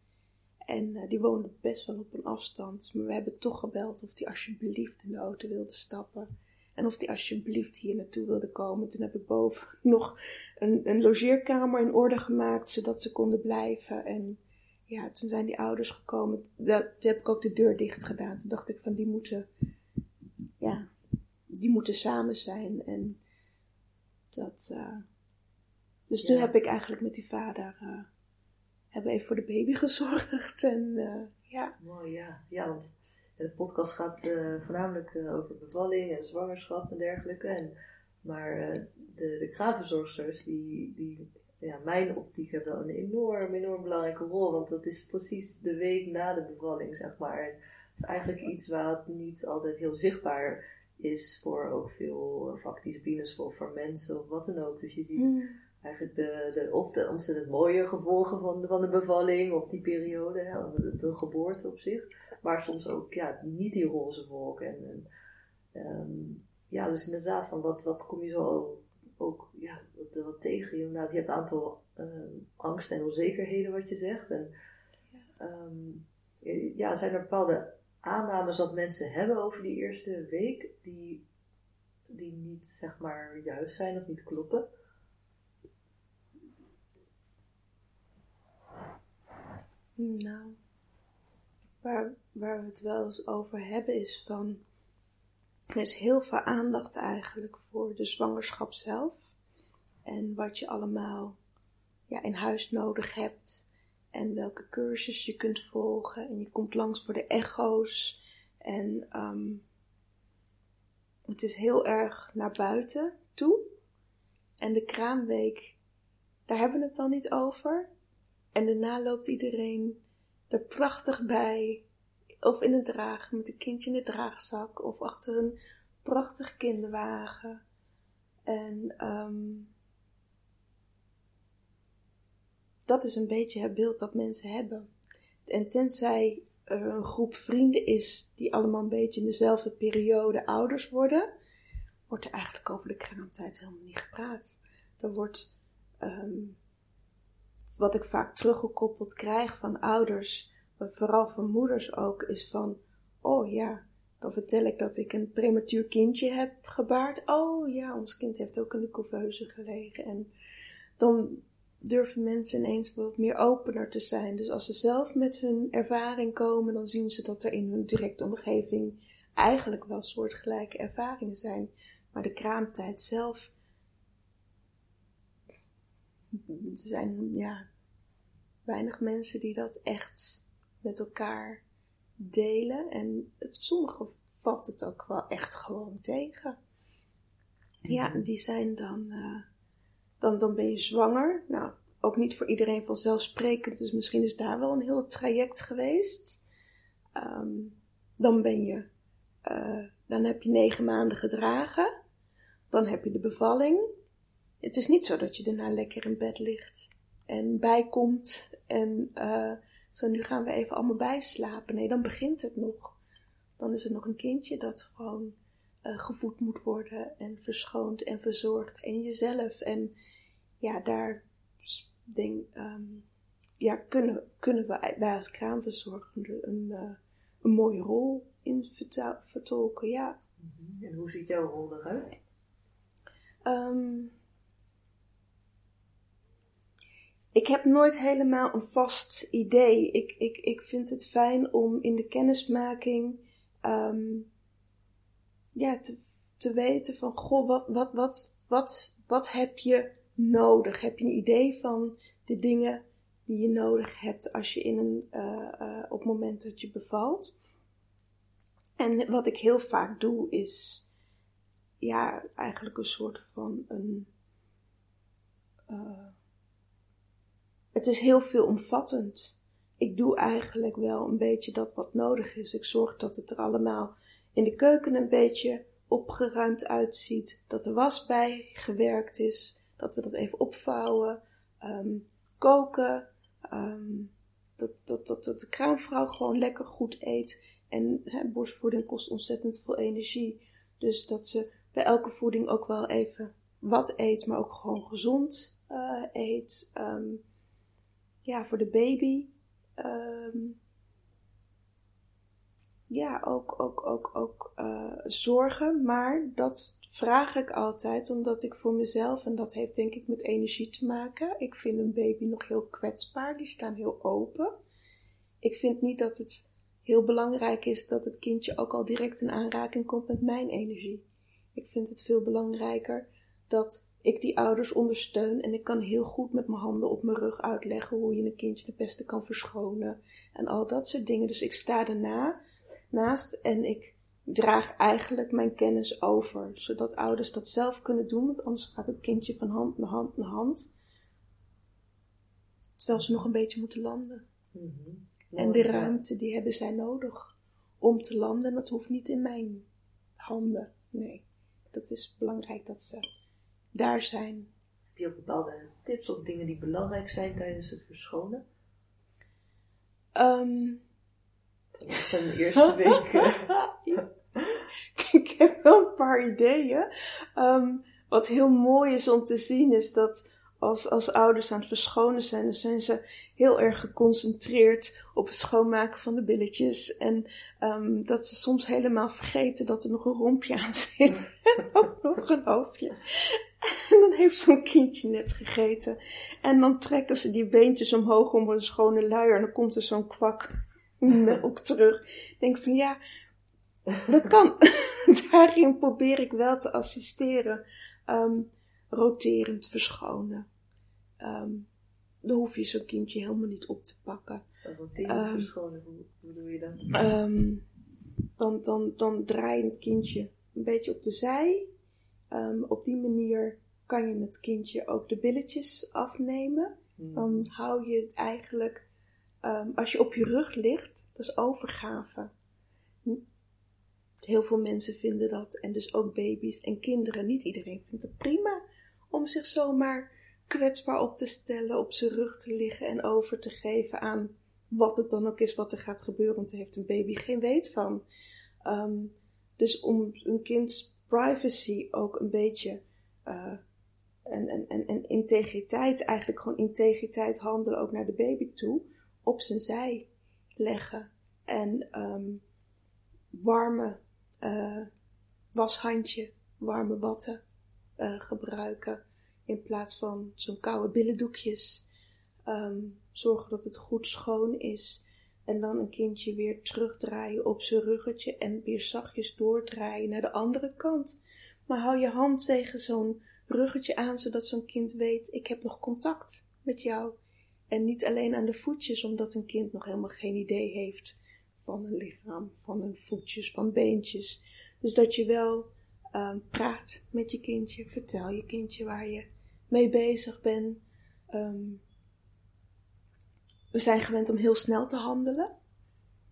En uh, die woonde best wel op een afstand. Maar we hebben toch gebeld of die alsjeblieft in de auto wilde stappen. En of die alsjeblieft hier naartoe wilde komen. Toen heb ik boven *laughs* nog een, een logeerkamer in orde gemaakt, zodat ze konden blijven. En ja, toen zijn die ouders gekomen. Dat, toen heb ik ook de deur dicht gedaan. Toen dacht ik van die moeten, ja, die moeten samen zijn. En dat, uh, dus toen heb ik eigenlijk met die vader uh, hebben even voor de baby *laughs* gezorgd. En uh, ja. Mooi, ja. Ja, want de podcast gaat voornamelijk over bevalling en zwangerschap en dergelijke. En, maar de, de kraamverzorgsters, die, die ja, mijn optiek hebben een enorm, enorm belangrijke rol. Want dat is precies de week na de bevalling, zeg maar. En het is eigenlijk iets wat niet altijd heel zichtbaar is voor ook veel vakdisciplines, voor, voor mensen of wat dan ook. Dus je ziet... Mm eigenlijk de, de, of de ontzettend mooie gevolgen van de, van de bevalling of die periode, hè, de, de, geboorte op zich. Maar soms ook ja, niet die roze wolken. En, en um, ja, dus inderdaad, van wat, wat kom je zo ook ja, wat, wat tegen? Inderdaad, je hebt een aantal uh, angsten en onzekerheden wat je zegt. En um, ja, zijn er bepaalde aannames dat mensen hebben over die eerste week die, die niet zeg maar juist zijn of niet kloppen? Nou, waar, waar we het wel eens over hebben is van, er is heel veel aandacht eigenlijk voor de zwangerschap zelf. En wat je allemaal ja, in huis nodig hebt. En welke cursus je kunt volgen. En je komt langs voor de echo's. En ehm, het is heel erg naar buiten toe. En de kraamweek, daar hebben we het dan niet over. En daarna loopt iedereen er prachtig bij. Of in een draag, met een kindje in de draagzak. Of achter een prachtig kinderwagen. En um, dat is een beetje het beeld dat mensen hebben. En tenzij er een groep vrienden is die allemaal een beetje in dezelfde periode ouders worden, wordt er eigenlijk over de kraamtijd helemaal niet gepraat. Er wordt, um, wat ik vaak teruggekoppeld krijg van ouders, vooral van moeders ook, is van, oh ja, dan vertel ik dat ik een prematuur kindje heb gebaard. Oh ja, ons kind heeft ook in de couveuse gelegen. En dan durven mensen ineens wat meer opener te zijn. Dus als ze zelf met hun ervaring komen, dan zien ze dat er in hun directe omgeving eigenlijk wel soortgelijke ervaringen zijn. Maar de kraamtijd zelf, er zijn ja, weinig mensen die dat echt met elkaar delen. En sommigen valt het ook wel echt gewoon tegen. Ja, mhm. die zijn dan, uh, dan, dan ben je zwanger. Nou, ook niet voor iedereen vanzelfsprekend, dus misschien is daar wel een heel traject geweest. Um, dan ben je, uh, dan heb je negen maanden gedragen. Dan heb je de bevalling. Het is niet zo dat je daarna lekker in bed ligt en bijkomt en uh, zo nu gaan we even allemaal bijslapen. Nee, dan begint het nog. Dan is er nog een kindje dat gewoon uh, gevoed moet worden en verschoond en verzorgd en jezelf. En ja, daar denk, um, ja, kunnen, kunnen we, wij als kraamverzorgende een, uh, een mooie rol in vertolken, ja. Mhm. En hoe ziet jouw rol eruit? Um, ik heb nooit helemaal een vast idee. Ik, ik, ik vind het fijn om in de kennismaking um, ja, te, te weten van, goh, wat, wat, wat, wat, wat heb je nodig? Heb je een idee van de dingen die je nodig hebt als je in een, uh, uh, op het moment dat je bevalt? En wat ik heel vaak doe is, ja, eigenlijk een soort van een, uh, het is heel veelomvattend. Ik doe eigenlijk wel een beetje dat wat nodig is. Ik zorg dat het er allemaal in de keuken een beetje opgeruimd uitziet. Dat de was bij gewerkt is dat we dat even opvouwen, um, koken, um, dat, dat, dat, dat de kraamvrouw gewoon lekker goed eet. En borstvoeding kost ontzettend veel energie. Dus dat ze bij elke voeding ook wel even wat eet, maar ook gewoon gezond uh, eet. Um, ja, voor de baby. Um, ja, ook, ook, ook, ook uh, zorgen. Maar dat vraag ik altijd omdat ik voor mezelf, en dat heeft denk ik met energie te maken, ik vind een baby nog heel kwetsbaar, die staan heel open. Ik vind niet dat het heel belangrijk is dat het kindje ook al direct in aanraking komt met mijn energie. Ik vind het veel belangrijker dat ik die ouders ondersteun en ik kan heel goed met mijn handen op mijn rug uitleggen hoe je een kindje de beste kan verschonen en al dat soort dingen. Dus ik sta erna naast en ik draag eigenlijk mijn kennis over, zodat ouders dat zelf kunnen doen, want anders gaat het kindje van hand naar hand naar hand, terwijl ze nog een beetje moeten landen. Mhm. En de ruimte, die hebben zij nodig om te landen, dat hoeft niet in mijn handen. Nee, dat is belangrijk dat ze daar zijn. Heb je ook bepaalde tips of dingen die belangrijk zijn tijdens het verschonen? Um, van de eerste *laughs* week. *laughs* ik heb wel een paar ideeën. Um, wat heel mooi is om te zien is dat als, als ouders aan het verschonen zijn, dan zijn ze heel erg geconcentreerd op het schoonmaken van de billetjes. En um, dat ze soms helemaal vergeten dat er nog een rompje aan zit. *laughs* en ook nog een hoofdje. *laughs* En dan heeft zo'n kindje net gegeten. En dan trekken ze die beentjes omhoog om een schone luier. En dan komt er zo'n kwak melk *laughs* terug. Ik denk van ja, dat kan. *laughs* Daarin probeer ik wel te assisteren. Um, roterend verschonen. Um, dan hoef je zo'n kindje helemaal niet op te pakken. Roterend um, verschonen, hoe, doe je dat? Dan, dan, dan draai je het kindje een beetje op de zij. Ehm, op die manier kan je het kindje ook de billetjes afnemen. Hmm. Dan hou je het eigenlijk, ehm, als je op je rug ligt, dat is overgave. Heel veel mensen vinden dat, en dus ook baby's en kinderen. Niet iedereen vindt het prima om zich zomaar kwetsbaar op te stellen, op zijn rug te liggen en over te geven aan wat het dan ook is wat er gaat gebeuren, want daar heeft een baby geen weet van. Ehm, dus om een kinds privacy ook een beetje uh, en, en, en, en integriteit, eigenlijk gewoon integriteit handelen ook naar de baby toe, op zijn zij leggen. En um, warme uh, washandje, warme watten uh, gebruiken in plaats van zo'n koude billendoekjes. Um, zorgen dat het goed schoon is. En dan een kindje weer terugdraaien op zijn ruggetje en weer zachtjes doordraaien naar de andere kant. Maar hou je hand tegen zo'n ruggetje aan, zodat zo'n kind weet, ik heb nog contact met jou. En niet alleen aan de voetjes, omdat een kind nog helemaal geen idee heeft van een lichaam, van een voetjes, van beentjes. Dus dat je wel um, praat met je kindje, vertel je kindje waar je mee bezig bent. Um, we zijn gewend om heel snel te handelen.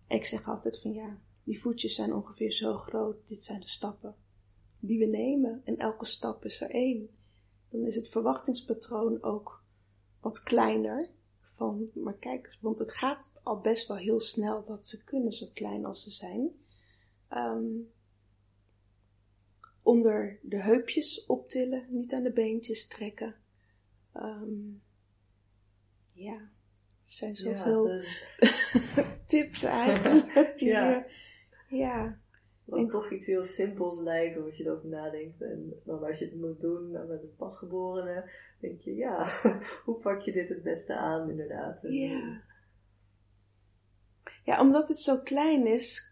Ik zeg altijd van ja, die voetjes zijn ongeveer zo groot, dit zijn de stappen die we nemen en elke stap is er één. Dan is het verwachtingspatroon ook wat kleiner. Van, maar kijk, want het gaat al best wel heel snel wat ze kunnen, zo klein als ze zijn. Um, onder de heupjes optillen, niet aan de beentjes trekken. Um, ja, zijn zoveel ja, de... *laughs* tips eigenlijk. *laughs* Die ja. Je, ja. Wat toch iets heel simpels lijkt als je erover nadenkt. En dan als je het moet doen met een pasgeborene, denk je, ja, *laughs* hoe pak je dit het beste aan inderdaad? Ja. Ja, omdat het zo klein is,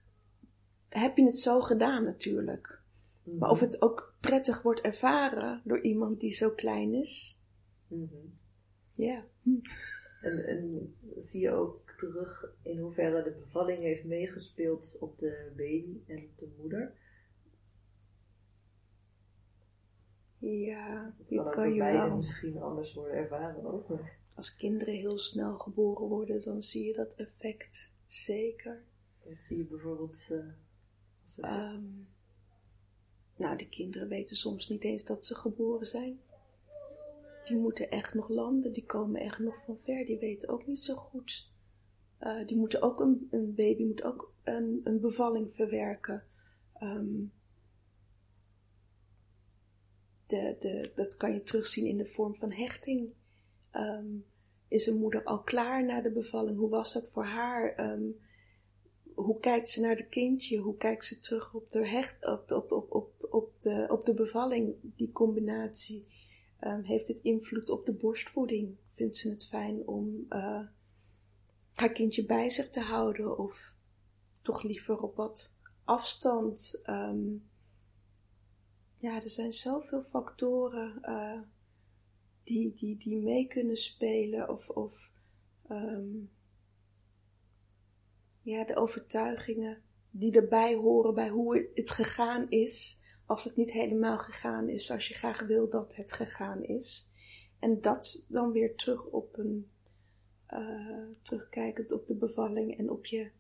heb je het zo gedaan natuurlijk. Mhm. Maar of het ook prettig wordt ervaren door iemand die zo klein is. Mhm. Ja. En, en zie je ook terug in hoeverre de bevalling heeft meegespeeld op de baby en op de moeder? Ja, die kan kan je wel. misschien anders worden ervaren ook. maar Als kinderen heel snel geboren worden, dan zie je dat effect zeker. Dat zie je bijvoorbeeld eh, Ehm, nou, de kinderen weten soms niet eens dat ze geboren zijn. Die moeten echt nog landen, die komen echt nog van ver, die weten ook niet zo goed. Eh, die moeten ook een, een baby moet ook een, een bevalling verwerken. Ehm, de, de, dat kan je terugzien in de vorm van hechting. Ehm, is een moeder al klaar na de bevalling? Hoe was dat voor haar? Ehm, hoe kijkt ze naar de kindje? Hoe kijkt ze terug op de, hecht, op, op, op, op, op, de, op de bevalling? Die combinatie. Ehm, heeft het invloed op de borstvoeding? Vindt ze het fijn om eh, haar kindje bij zich te houden? Of toch liever op wat afstand? Ehm, ja, er zijn zoveel factoren eh, die, die, die mee kunnen spelen. Of, of ehm, ja, de overtuigingen die erbij horen bij hoe het gegaan is, als het niet helemaal gegaan is zoals je graag wil dat het gegaan is. En dat dan weer terug op een, eh, terugkijkend op de bevalling en op je,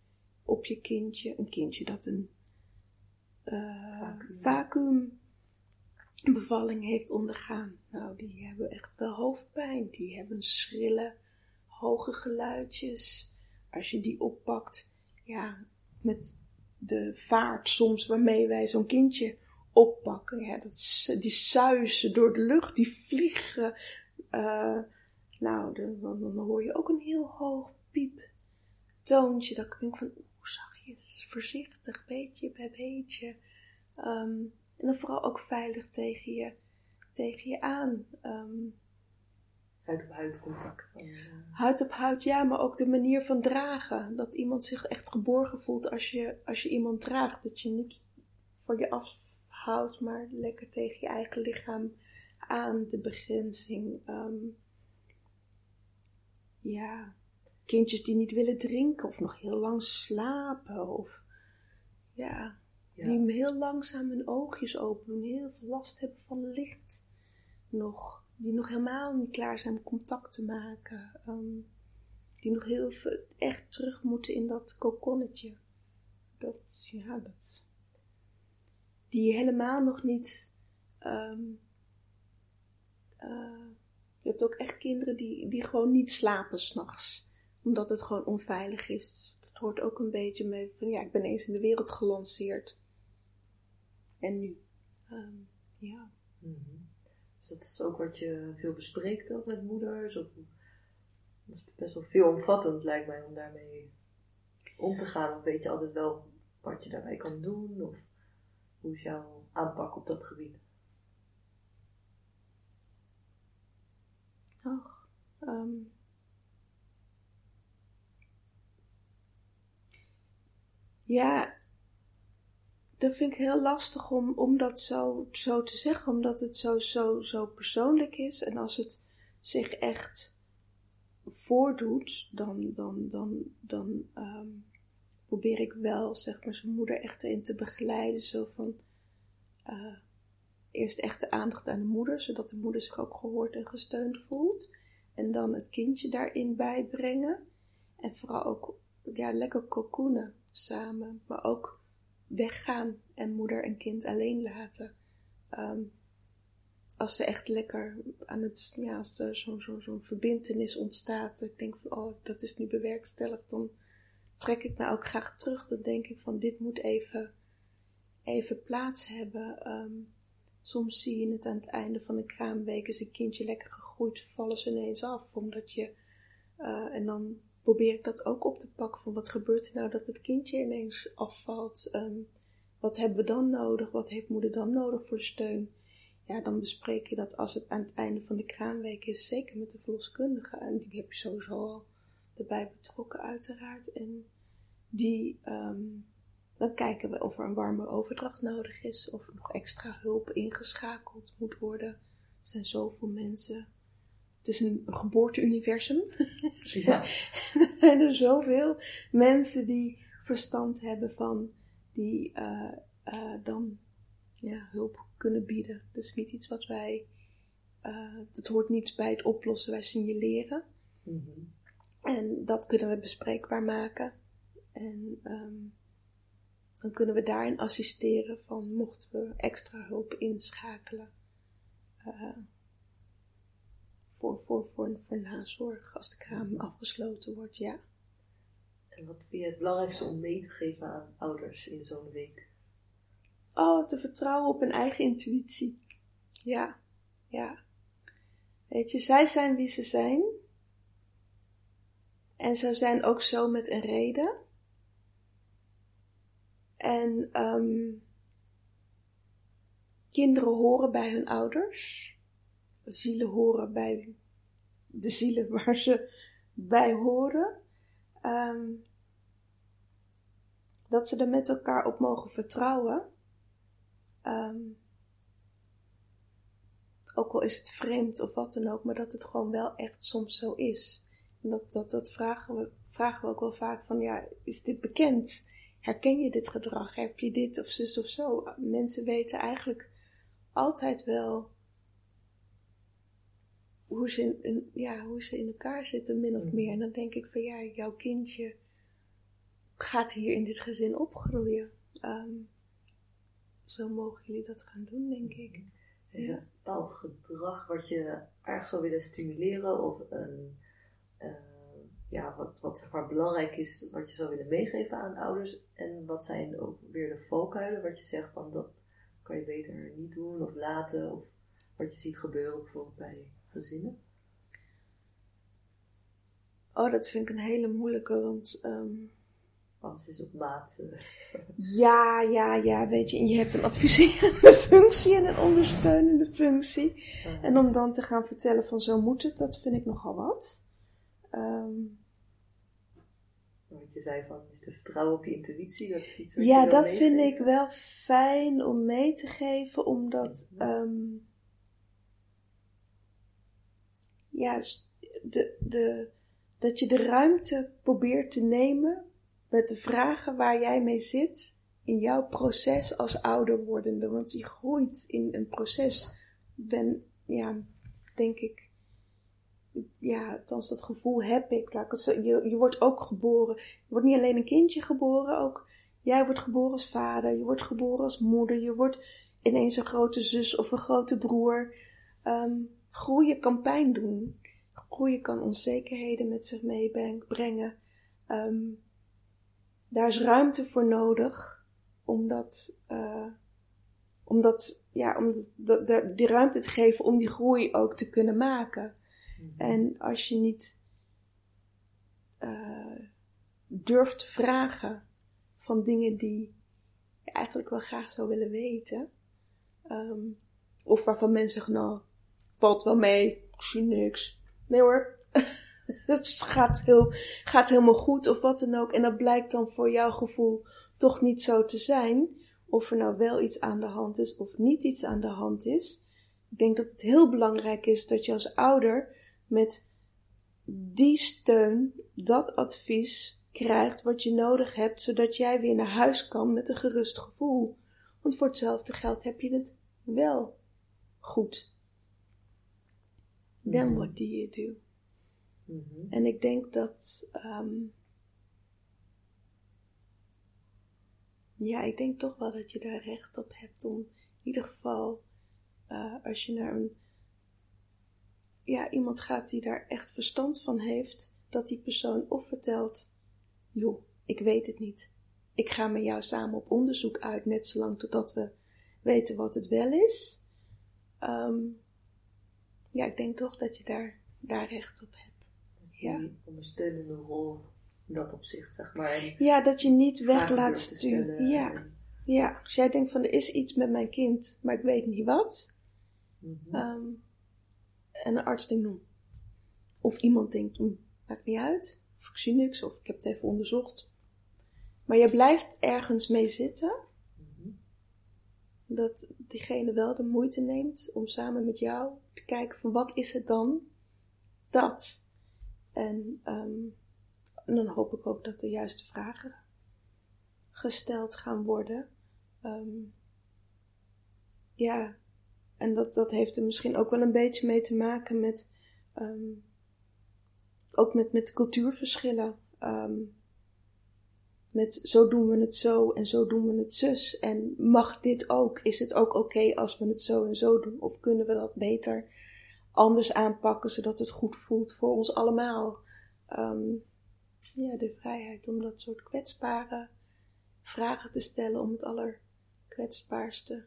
op je kindje, een kindje dat een eh, Vacuüm. vacuüm bevalling heeft ondergaan. Nou, die hebben echt wel hoofdpijn. Die hebben schrille, hoge geluidjes. Als je die oppakt, ja, met de vaart soms waarmee wij zo'n kindje oppakken. Ja, dat, die suizen door de lucht, die vliegen. eh, nou, dan, dan, dan hoor je ook een heel hoog piep toontje. Dat klinkt van, oeh, zachtjes, voorzichtig, beetje bij beetje. Ehm, en dan vooral ook veilig tegen je, tegen je aan. Ehm, huid op huid contact. Dan, huid op huid, ja, maar ook de manier van dragen. Dat iemand zich echt geborgen voelt als je, als je iemand draagt. Dat je niet voor je afhoudt, maar lekker tegen je eigen lichaam aan de begrenzing. Ehm, ja, kindjes die niet willen drinken of nog heel lang slapen. Of ja, die heel langzaam hun oogjes open doen, heel veel last hebben van licht nog, die nog helemaal niet klaar zijn om contact te maken, ehm, die nog heel veel echt terug moeten in dat kokonnetje. Dat, ja, dat, die helemaal nog niet, um, je hebt ook echt kinderen die, die gewoon niet slapen s'nachts, omdat het gewoon onveilig is. Dat hoort ook een beetje mee van, ja, ik ben eens in de wereld gelanceerd. En nu, um, ja. Mm Dus dat is ook wat je veel bespreekt ook met moeders? Of, dat is best wel veelomvattend lijkt mij om daarmee om te gaan. Of weet je altijd wel wat je daarmee kan doen? Of hoe is jouw aanpak op dat gebied? Ach, um, ja, dat vind ik heel lastig om, om dat zo, zo te zeggen, omdat het zo, zo, zo persoonlijk is. En als het zich echt voordoet, dan, dan, dan, dan um, probeer ik wel, zeg maar, zijn moeder echt in te begeleiden. Zo van, uh, eerst echt de aandacht aan de moeder, zodat de moeder zich ook gehoord en gesteund voelt. En dan het kindje daarin bijbrengen. En vooral ook, ja, lekker cocoonen samen. Maar ook weggaan en moeder en kind alleen laten. Um, als ze echt lekker aan het, ja, als er zo'n zo, zo verbindenis ontstaat, ik denk van, oh, dat is nu bewerkstelligd, dan trek ik me ook graag terug. Dan denk ik van, dit moet even, even plaats hebben. Um, soms zie je het aan het einde van de kraamweek, is een kindje lekker gegroeid, vallen ze ineens af, omdat je, uh, en dan probeer ik dat ook op te pakken van wat gebeurt er nou dat het kindje ineens afvalt. Um, wat hebben we dan nodig? Wat heeft moeder dan nodig voor steun? Ja, dan bespreek je dat als het aan het einde van de kraamweek is, zeker met de verloskundige. En die heb je sowieso al erbij betrokken uiteraard. En die, um, dan kijken we of er een warme overdracht nodig is, of nog extra hulp ingeschakeld moet worden. Er zijn zoveel mensen het is een geboorteuniversum. *laughs* Ja. *laughs* er zijn er zoveel mensen die verstand hebben van, die uh, uh, dan ja, hulp kunnen bieden. Dat is niet iets wat wij, uh, dat hoort niet bij het oplossen, wij signaleren. Mm -hmm. En dat kunnen we bespreekbaar maken. En um, dan kunnen we daarin assisteren van mochten we extra hulp inschakelen voor, voor, voor, voor nazorg als de kraam afgesloten wordt, ja. En wat vind je het belangrijkste om mee te geven aan ouders in zo'n week? Oh, te vertrouwen op hun eigen intuïtie. Ja, ja. Weet je, zij zijn wie ze zijn. En ze zijn ook zo met een reden. En um, kinderen horen bij hun ouders zielen horen bij de zielen waar ze bij horen. Um, dat ze er met elkaar op mogen vertrouwen. Um, ook al is het vreemd of wat dan ook, maar dat het gewoon wel echt soms zo is. En dat, dat, dat vragen, we, vragen we ook wel vaak van, ja, is dit bekend? Herken je dit gedrag? Heb je dit of zus of zo? Mensen weten eigenlijk altijd wel hoe ze, in, ja, hoe ze in elkaar zitten, min of mhm. meer. En dan denk ik van ja, jouw kindje gaat hier in dit gezin opgroeien. Um, zo mogen jullie dat gaan doen, denk ik. Is er een bepaald gedrag wat je erg zou willen stimuleren of een, uh, ja, wat, wat zeg maar belangrijk is, wat je zou willen meegeven aan ouders? En wat zijn ook weer de valkuilen, wat je zegt van dat kan je beter niet doen of laten, of wat je ziet gebeuren bijvoorbeeld bij gezinnen? Oh, dat vind ik een hele moeilijke, want... Um, Alles is op maat. Uh. *laughs* Ja, ja, ja, weet je. En je hebt een adviserende *laughs* functie en een ondersteunende functie. En om dan te gaan vertellen van zo moet het, dat vind ik nogal wat. Um, wat je zei van te vertrouwen op je intuïtie, dat is iets wat Ja, je dat vind ik wel fijn om mee te geven, omdat... Um, ja, de, de, dat je de ruimte probeert te nemen met de vragen waar jij mee zit in jouw proces als ouder wordende, want je groeit in een proces. Ben, ja, denk ik, ja, althans dat gevoel heb ik. je, je wordt ook geboren. Je wordt niet alleen een kindje geboren, ook jij wordt geboren als vader, je wordt geboren als moeder, je wordt ineens een grote zus of een grote broer. Um, groeien kan pijn doen. Groeien kan onzekerheden met zich meebrengen. Um, daar is ruimte voor nodig om dat, uh, om dat, ja, om die ruimte te geven om die groei ook te kunnen maken. Mhm. En als je niet uh, durft te vragen van dingen die je eigenlijk wel graag zou willen weten, um, of waarvan mensen zeggen, nou, valt wel mee, ik zie niks. Nee hoor, *laughs* het gaat, heel, gaat helemaal goed of wat dan ook. En dat blijkt dan voor jouw gevoel toch niet zo te zijn. Of er nou wel iets aan de hand is of niet iets aan de hand is. Ik denk dat het heel belangrijk is dat je als ouder met die steun, dat advies krijgt wat je nodig hebt, zodat jij weer naar huis kan met een gerust gevoel. Want voor hetzelfde geld heb je het wel goed. Then what do you do? En ik denk dat, um, ja, ik denk toch wel dat je daar recht op hebt om in ieder geval, uh, als je naar een, ja, iemand gaat die daar echt verstand van heeft, dat die persoon of vertelt, joh, ik weet het niet. Ik ga met jou samen op onderzoek uit, net zolang totdat we weten wat het wel is. Um, ja, ik denk toch dat je daar, daar recht op hebt. Dus ja. een ondersteunende rol in dat opzicht, zeg maar. ja, dat je niet weg laat sturen. Ja. ja, als jij denkt van er is iets met mijn kind, maar ik weet niet wat. Mhm. Ehm, en een arts denkt, nou, of iemand denkt, hm, maakt niet uit, of ik zie niks, of ik heb het even onderzocht. Maar je blijft ergens mee zitten dat diegene wel de moeite neemt om samen met jou te kijken van wat is het dan dat. En, um, en dan hoop ik ook dat de juiste vragen gesteld gaan worden. Um, ja, en dat, dat heeft er misschien ook wel een beetje mee te maken met, um, ook met, met cultuurverschillen. Um, met zo doen we het zo en zo doen we het zus. En mag dit ook? Is het ook oké als we het zo en zo doen? Of kunnen we dat beter anders aanpakken zodat het goed voelt voor ons allemaal? Um, ja, de vrijheid om dat soort kwetsbare vragen te stellen om het allerkwetsbaarste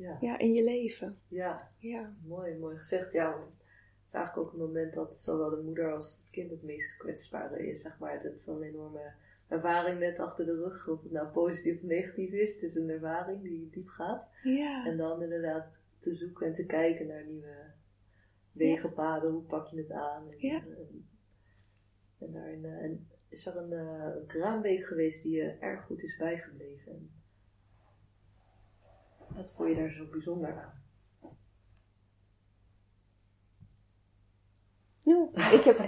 ja. ja, in je leven. Ja, ja. mooi, mooi gezegd. Ja, het is eigenlijk ook een moment dat zowel de moeder als het kind het meest kwetsbare is, zeg maar. Dat is een enorme ervaring net achter de rug. Of het nou positief of negatief is. Het is een ervaring die diep gaat. Ja. En dan inderdaad te zoeken en te kijken naar nieuwe wegenpaden. Hoe pak je het aan? En, ja. en, en daarin eh, en is er een, uh, een kraamweek geweest die je erg goed is bijgebleven. Wat vond je daar zo bijzonder aan? Ja, *laughs* ik heb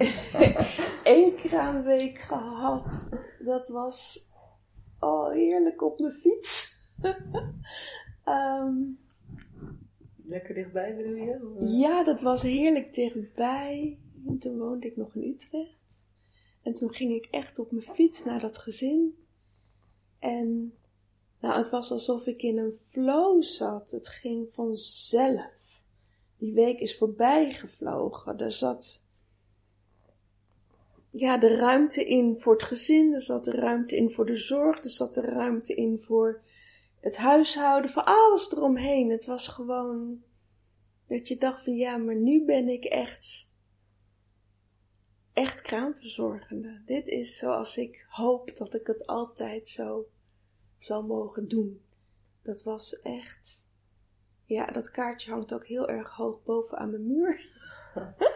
één kraamweek gehad. Dat was oh, heerlijk op mijn fiets. um, *laughs* Lekker dichtbij bedoel je? Ja, dat was heerlijk dichtbij. En toen woonde ik nog in Utrecht. En toen ging ik echt op mijn fiets naar dat gezin. En nou, het was alsof ik in een flow zat. Het ging vanzelf. Die week is voorbij gevlogen. Er zat ja, de ruimte in voor het gezin, er zat de ruimte in voor de zorg, er zat de ruimte in voor het huishouden, voor alles eromheen. Het was gewoon dat je dacht van ja, maar nu ben ik echt, echt kraamverzorgende. Dit is zoals ik hoop dat ik het altijd zo zal mogen doen. Dat was echt, ja, dat kaartje hangt ook heel erg hoog boven aan mijn muur. *laughs*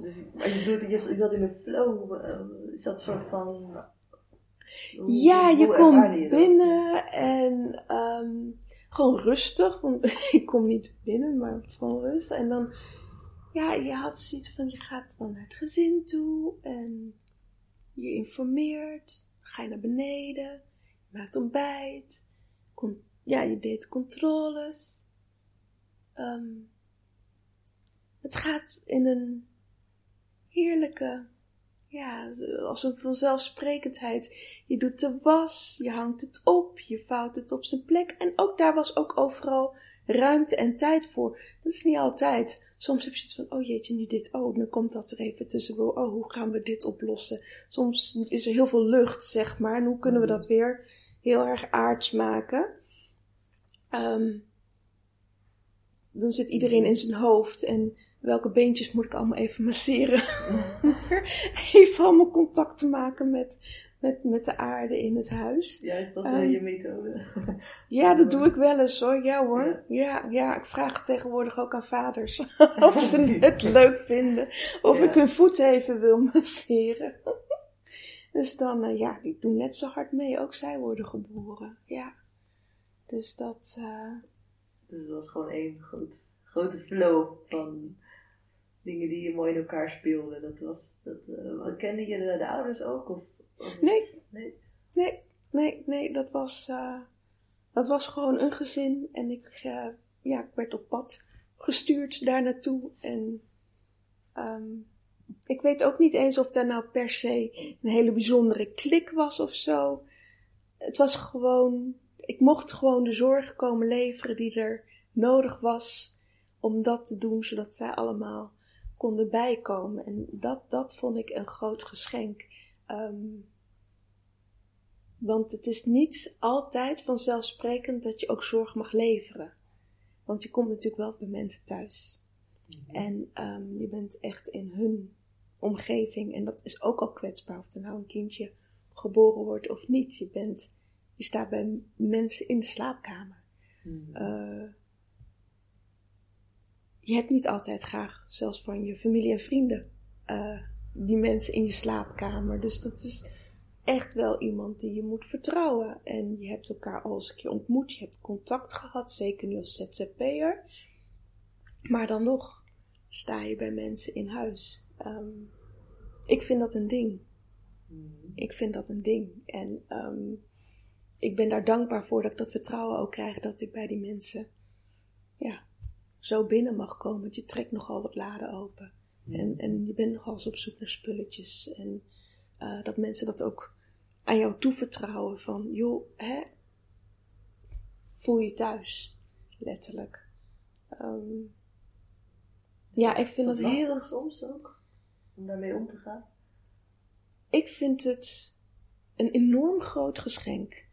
Dus, maar je bedoelt, je zat in een flow, uh, is dat een soort van... ja, je komt binnen en um, gewoon rustig, want *laughs* ik kom niet binnen, maar gewoon rustig. En dan, ja, je had zoiets van, je gaat dan naar het gezin toe en je informeert, ga je naar beneden, maakte ontbijt. ja, je deed controles. Ehm, het gaat in een heerlijke, ja, als een vanzelfsprekendheid. Je doet de was, je hangt het op, je vouwt het op zijn plek. En ook daar was ook overal ruimte en tijd voor. Dat is niet altijd. Soms heb je het van, oh jeetje, nu dit, oh, dan komt dat er even tussendoor. Oh, hoe gaan we dit oplossen? Soms is er heel veel lucht, zeg maar. En hoe kunnen we dat weer heel erg aards maken? Um, dan zit iedereen in zijn hoofd en welke beentjes moet ik allemaal even masseren? *laughs* even allemaal contact te maken met, met, met de aarde in het huis. Ja, is dat um, je methode? *laughs* ja, dat doe ik wel eens hoor. Ja hoor. Ja, ja, ik vraag tegenwoordig ook aan vaders *laughs* of ze het leuk vinden. Of ik hun voet even wil masseren. Dus dan, uh, ja, ik doe net zo hard mee. Ook zij worden geboren. Ja. Dus dat... Uh, dus het was gewoon één groot, grote flow van dingen die je mooi in elkaar speelden. Dat was, dat, uh, kende je de, de, ouders ook? Of, nee. nee. Nee, nee, nee, dat was, uh, dat was gewoon een gezin en ik, uh, ja, ik werd op pad gestuurd daar naartoe en um, ik weet ook niet eens of daar nou per se een hele bijzondere klik was of zo. Het was gewoon ik mocht gewoon de zorg komen leveren die er nodig was om dat te doen, zodat zij allemaal konden bijkomen. En dat, dat vond ik een groot geschenk. Um, want het is niet altijd vanzelfsprekend dat je ook zorg mag leveren. Want je komt natuurlijk wel bij mensen thuis. Mhm. En um, je bent echt in hun omgeving. En dat is ook al kwetsbaar of er nou een kindje geboren wordt of niet. Je bent je staat bij mensen in de slaapkamer. Hmm. Uh, je hebt niet altijd graag, zelfs van je familie en vrienden, uh, die mensen in je slaapkamer. Dus dat is echt wel iemand die je moet vertrouwen. En je hebt elkaar al eens een keer ontmoet, je hebt contact gehad, zeker nu als ZZP'er. Maar dan nog sta je bij mensen in huis. Um, ik vind dat een ding. Hmm. Ik vind dat een ding. En um, ik ben daar dankbaar voor dat ik dat vertrouwen ook krijg dat ik bij die mensen ja, zo binnen mag komen. Want je trekt nogal wat laden open. En, en je bent nogal eens op zoek naar spulletjes. En uh, dat mensen dat ook aan jou toevertrouwen van, joh, hè, voel je thuis. Letterlijk. Um, ja, ik vind het heel... soms ook? Om daarmee om te gaan? Ik vind het een enorm groot geschenk.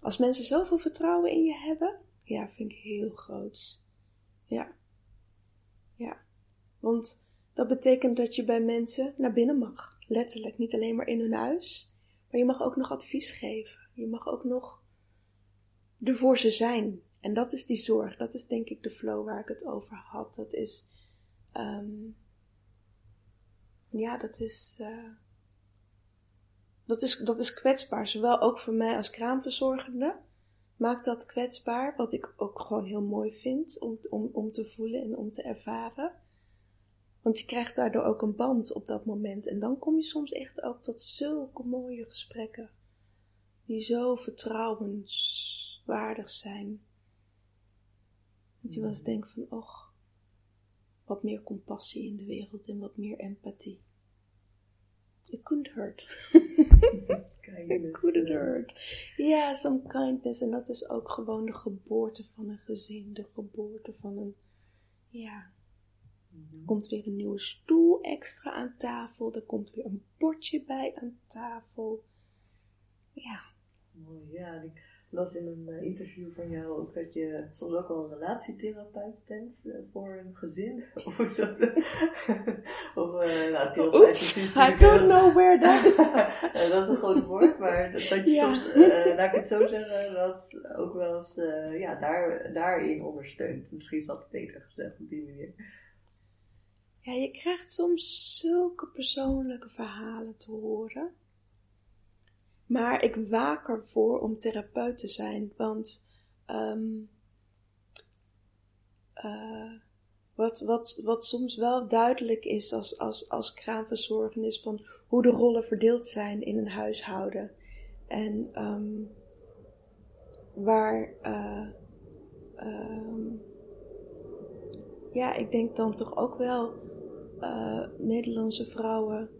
Als mensen zoveel vertrouwen in je hebben, ja, vind ik heel groot. Ja. Ja. Want dat betekent dat je bij mensen naar binnen mag. Letterlijk, niet alleen maar in hun huis. Maar je mag ook nog advies geven. Je mag ook nog er voor ze zijn. En dat is die zorg. Dat is denk ik de flow waar ik het over had. Dat is, um, ja, dat is, uh, dat is, dat is kwetsbaar, zowel ook voor mij als kraamverzorgende. Maakt dat kwetsbaar, wat ik ook gewoon heel mooi vind om, om, om te voelen en om te ervaren. Want je krijgt daardoor ook een band op dat moment. En dan kom je soms echt ook tot zulke mooie gesprekken. Die zo vertrouwenswaardig zijn. Dat je wel eens denkt van, och, wat meer compassie in de wereld en wat meer empathie. It couldn't hurt. *laughs* It couldn't hurt. Ja, some kindness. En dat is ook gewoon de geboorte van een gezin. De geboorte van een, ja. Er mhm. komt weer een nieuwe stoel extra aan tafel. Er komt weer een bordje bij aan tafel. Ja. Mooi, ja las in een eh, interview van jou ook dat je soms ook al een relatietherapeut bent uh, voor een gezin. *laughs* of is dat? *laughs* of uh, nou, therapeut I don't know where that *laughs* Dat is een groot woord, maar dat, dat je soms, laat ik het zo zeggen, was ook wel eens ja, daar, daarin ondersteunt. Misschien is dat beter gezegd op die manier. Ja, je krijgt soms zulke persoonlijke verhalen te horen. Maar ik waak ervoor om therapeut te zijn, want um, uh, wat, wat, wat soms wel duidelijk is als, als, als kraamverzorgen is van hoe de rollen verdeeld zijn in een huishouden. En um, waar, uh, ja, ik denk dan toch ook wel uh, Nederlandse vrouwen.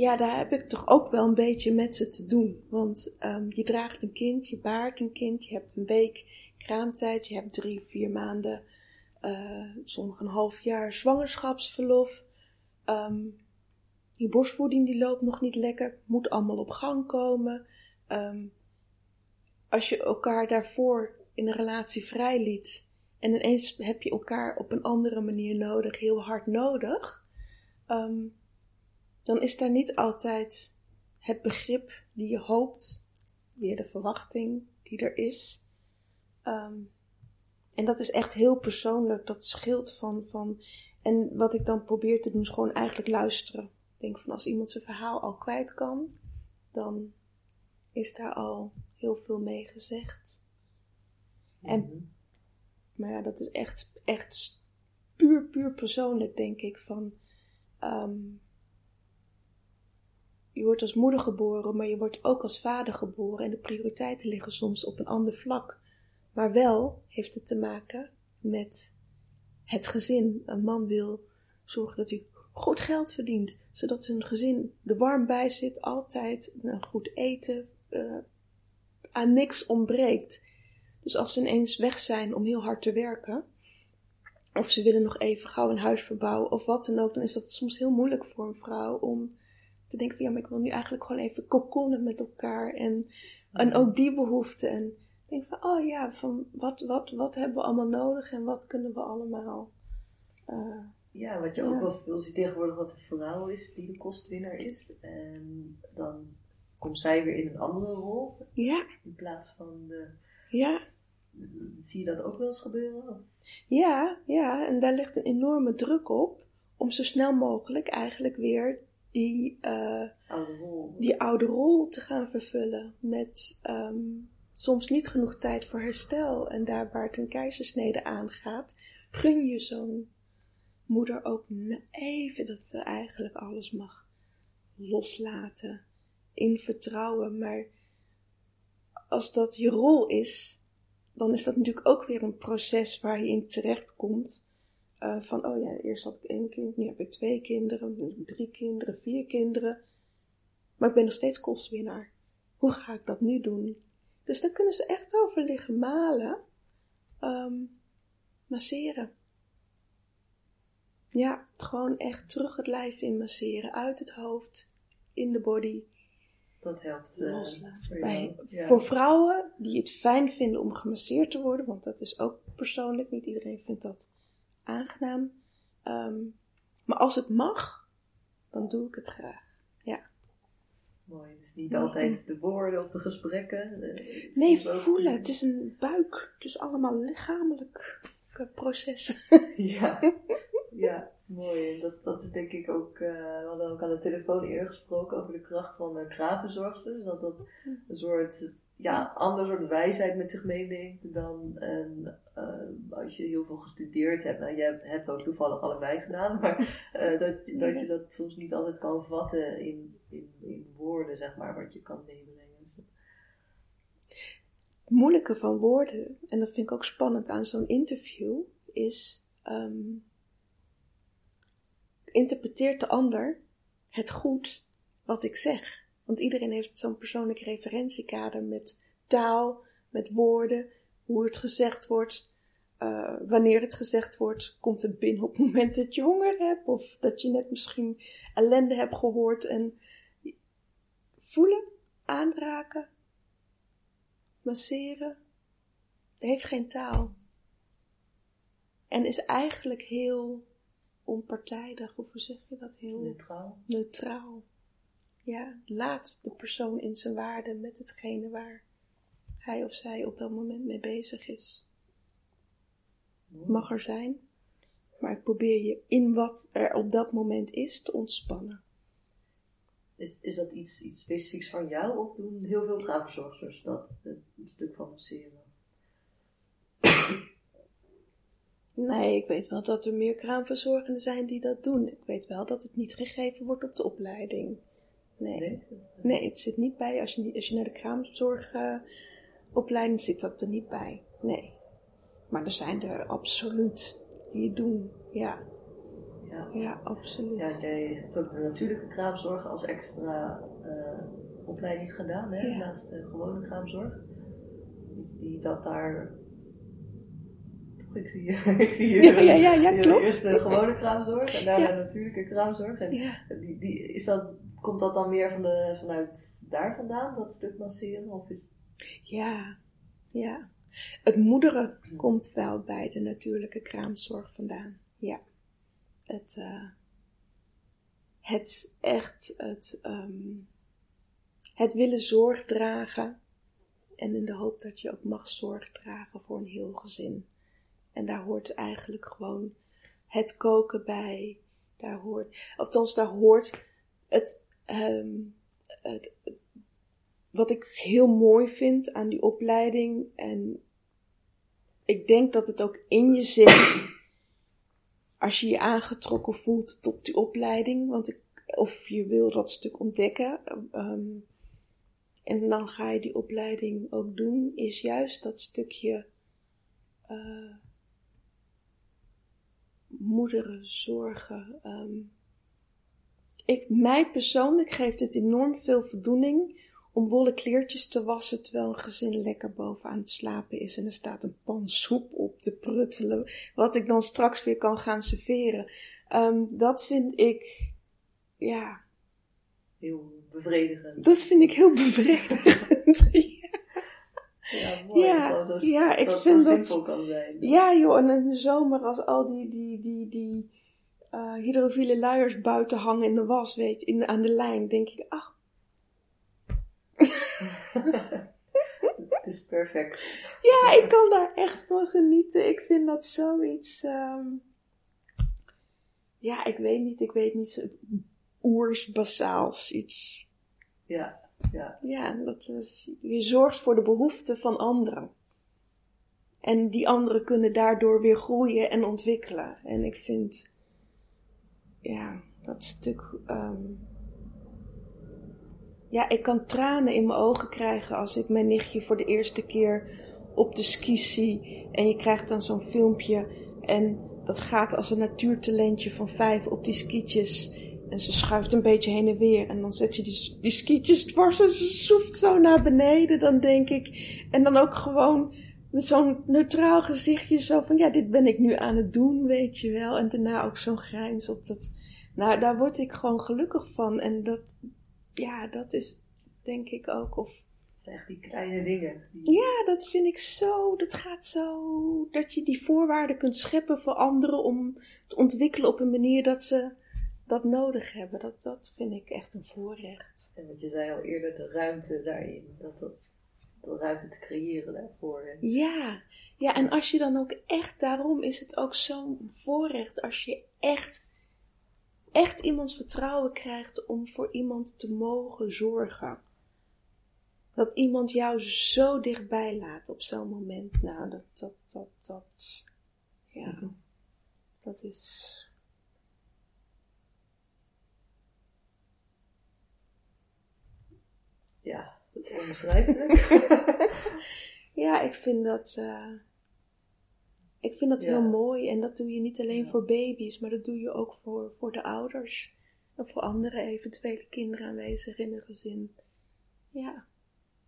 Ja, daar heb ik toch ook wel een beetje met ze te doen. Want um, je draagt een kind, je baart een kind, je hebt een week kraamtijd, je hebt drie, vier maanden, uh, soms een half jaar zwangerschapsverlof. Um, je borstvoeding die loopt nog niet lekker, moet allemaal op gang komen. Um, als je elkaar daarvoor in een relatie vrijliet en ineens heb je elkaar op een andere manier nodig, heel hard nodig, dan is daar niet altijd het begrip die je hoopt, weer de verwachting die er is. Um, en dat is echt heel persoonlijk, dat scheelt van, van. En wat ik dan probeer te doen, is gewoon eigenlijk luisteren. Ik denk van als iemand zijn verhaal al kwijt kan, dan is daar al heel veel mee gezegd. En mhm. Maar ja, dat is echt, echt puur, puur persoonlijk, denk ik. Van, um, je wordt als moeder geboren, maar je wordt ook als vader geboren. En de prioriteiten liggen soms op een ander vlak. Maar wel heeft het te maken met het gezin. Een man wil zorgen dat hij goed geld verdient, zodat zijn gezin er warm bij zit, altijd een goed eten, uh, aan niks ontbreekt. Dus als ze ineens weg zijn om heel hard te werken, of ze willen nog even gauw een huis verbouwen of wat dan ook, dan is dat soms heel moeilijk voor een vrouw om te denken van ja, maar ik wil nu eigenlijk gewoon even kokonnen met elkaar en, en ook die behoefte. En denk van oh ja, van wat, wat, wat hebben we allemaal nodig en wat kunnen we allemaal. Uh, ja, wat je ook wel veel ziet tegenwoordig, wat een vrouw is die de kostwinner is. En dan komt zij weer in een andere rol. Ja. In plaats van de ja. Zie je dat ook wel eens gebeuren? Ja, ja, en daar ligt een enorme druk op om zo snel mogelijk eigenlijk weer die, uh, oude, rol. die oude rol te gaan vervullen. Met um, soms niet genoeg tijd voor herstel. En daar waar het een keizersnede aangaat, gun je zo'n moeder ook even dat ze eigenlijk alles mag loslaten. In vertrouwen, maar als dat je rol is, dan is dat natuurlijk ook weer een proces waar je in terecht komt. Uh, van, oh ja, eerst had ik één kind, nu heb ik twee kinderen, nu heb ik drie kinderen, vier kinderen. Maar ik ben nog steeds kostwinnaar. Hoe ga ik dat nu doen? Dus daar kunnen ze echt over liggen malen. Um, masseren. Ja, gewoon echt terug het lijf in masseren. Uit het hoofd, in de body. Dat helpt. Uh, voor, Bij, voor vrouwen die het fijn vinden om gemasseerd te worden, want dat is ook persoonlijk, niet iedereen vindt dat aangenaam. Um, maar als het mag, dan doe ik het graag. Ja. Mooi, dus niet altijd de woorden of de gesprekken. Eh, nee, voelen. Het is een buik. Het is allemaal lichamelijk processen. *laughs* ja, ja. Mooi, en dat, dat is denk ik ook, uh, we hadden ook aan de telefoon eerder gesproken over de kracht van de. Dus dat dat een soort, ja, ander soort wijsheid met zich meeneemt dan een, uh, als je heel veel gestudeerd hebt. Nou, je hebt, hebt ook toevallig allebei gedaan, *laughs* maar uh, dat, dat je dat soms niet altijd kan vatten in, in, in woorden, zeg maar, wat je kan meebrengen. Dus Het moeilijke van woorden, en dat vind ik ook spannend aan zo'n interview, is... Um, interpreteert de ander het goed wat ik zeg. Want iedereen heeft zo'n persoonlijk referentiekader met taal, met woorden, hoe het gezegd wordt, uh, wanneer het gezegd wordt. Komt het binnen op het moment dat je honger hebt of dat je net misschien ellende hebt gehoord en voelen, aanraken, masseren, heeft geen taal. En is eigenlijk heel onpartijdig, of hoe zeg je dat? Heel neutraal. Neutraal. Ja, laat de persoon in zijn waarde met hetgene waar hij of zij op dat moment mee bezig is. Mag er zijn, maar ik probeer je in wat er op dat moment is te ontspannen. Is, is dat iets, iets specifieks van jou of doen heel veel kraamverzorgers dat, een stuk van masseren? Nee, ik weet wel dat er meer kraamverzorgenden zijn die dat doen. Ik weet wel dat het niet gegeven wordt op de opleiding. Nee. Nee, het zit niet bij als je, als je naar de kraamzorg uh, zit dat er niet bij. Nee. Maar er zijn er absoluut die het doen. Ja. Ja. Ja, absoluut. Ja, jij hebt ook de natuurlijke kraamzorg als extra eh, opleiding gedaan, hè? Ja. naast de gewone kraamzorg. Die, die dat daar. Toch, ik zie, *laughs* ik zie hier Ja, ja, ja, *laughs* klopt. eerst de gewone kraamzorg en daarna de natuurlijke kraamzorg. En die, die, is dat, komt dat dan meer van de, vanuit daar vandaan, dat stuk masseren? Of is, Ja, ja. Het moederen komt wel bij de natuurlijke kraamzorg vandaan. Ja. Het, eh, het echt, het, ehm, het willen zorg dragen. En in de hoop dat je ook mag zorg dragen voor een heel gezin. En daar hoort eigenlijk gewoon het koken bij. Daar hoort, althans daar hoort het, ehm, het, wat ik heel mooi vind aan die opleiding. En ik denk dat het ook in je zit. *coughs* Als je je aangetrokken voelt tot die opleiding. Want ik, of je wil dat stuk ontdekken. ehm, en dan ga je die opleiding ook doen. Is juist dat stukje. eh moederen zorgen. ehm. ik, mij persoonlijk geeft het enorm veel voldoening om wollen kleertjes te wassen terwijl een gezin lekker boven aan het slapen is en er staat een pan soep op te pruttelen, wat ik dan straks weer kan gaan serveren. Ehm, dat vind ik, ja, heel bevredigend. dat vind ik heel bevredigend. *laughs* Ja, mooi. Ja, zo, ja, ik dat het vind dat- simpel kan zijn. ja joh, en in de zomer als al die, die, die, die eh hydrofiele luiers buiten hangen in de was, weet je, in, aan de lijn, denk ik, ach, *laughs* Het is perfect. Ja, ik kan daar echt van genieten. Ik vind dat zoiets. ehm, ja, ik weet niet. Ik weet niet. zo- Oers, basaals. Iets. Ja, ja. Ja, dat is, je zorgt voor de behoeften van anderen. En die anderen kunnen daardoor weer groeien en ontwikkelen. En ik vind. Ja, dat stuk. ehm, ja, ik kan tranen in mijn ogen krijgen als ik mijn nichtje voor de eerste keer op de skis zie. En je krijgt dan zo'n filmpje. En dat gaat als een natuurtalentje van vijf op die skietjes. En ze schuift een beetje heen en weer. En dan zet ze die, die skietjes dwars en ze soeft zo naar beneden. Dan denk ik. En dan ook gewoon met zo'n neutraal gezichtje. Zo van ja, dit ben ik nu aan het doen, weet je wel. En daarna ook zo'n grijns op dat. Nou, daar word ik gewoon gelukkig van. En dat, ja, dat is denk ik ook. Of Echt die kleine dingen. Die, ja, dat vind ik zo. Dat gaat zo. Dat je die voorwaarden kunt scheppen voor anderen om te ontwikkelen op een manier dat ze dat nodig hebben. Dat, dat vind ik echt een voorrecht. En wat je zei al eerder, de ruimte daarin. Dat dat, de ruimte te creëren daarvoor. Ja, ja, en als je dan ook echt, daarom is het ook zo'n voorrecht als je echt, echt iemands vertrouwen krijgt om voor iemand te mogen zorgen. Dat iemand jou zo dichtbij laat op zo'n moment. Nou, dat, dat, dat, dat, ja, dat is. ja, dat is onbeschrijfelijk. *laughs* Ja, ik vind dat, eh, ik vind dat Ja. heel mooi. En dat doe je niet alleen Ja. voor baby's, maar dat doe je ook voor, voor de ouders. En voor andere eventuele kinderen aanwezig in een gezin. Ja,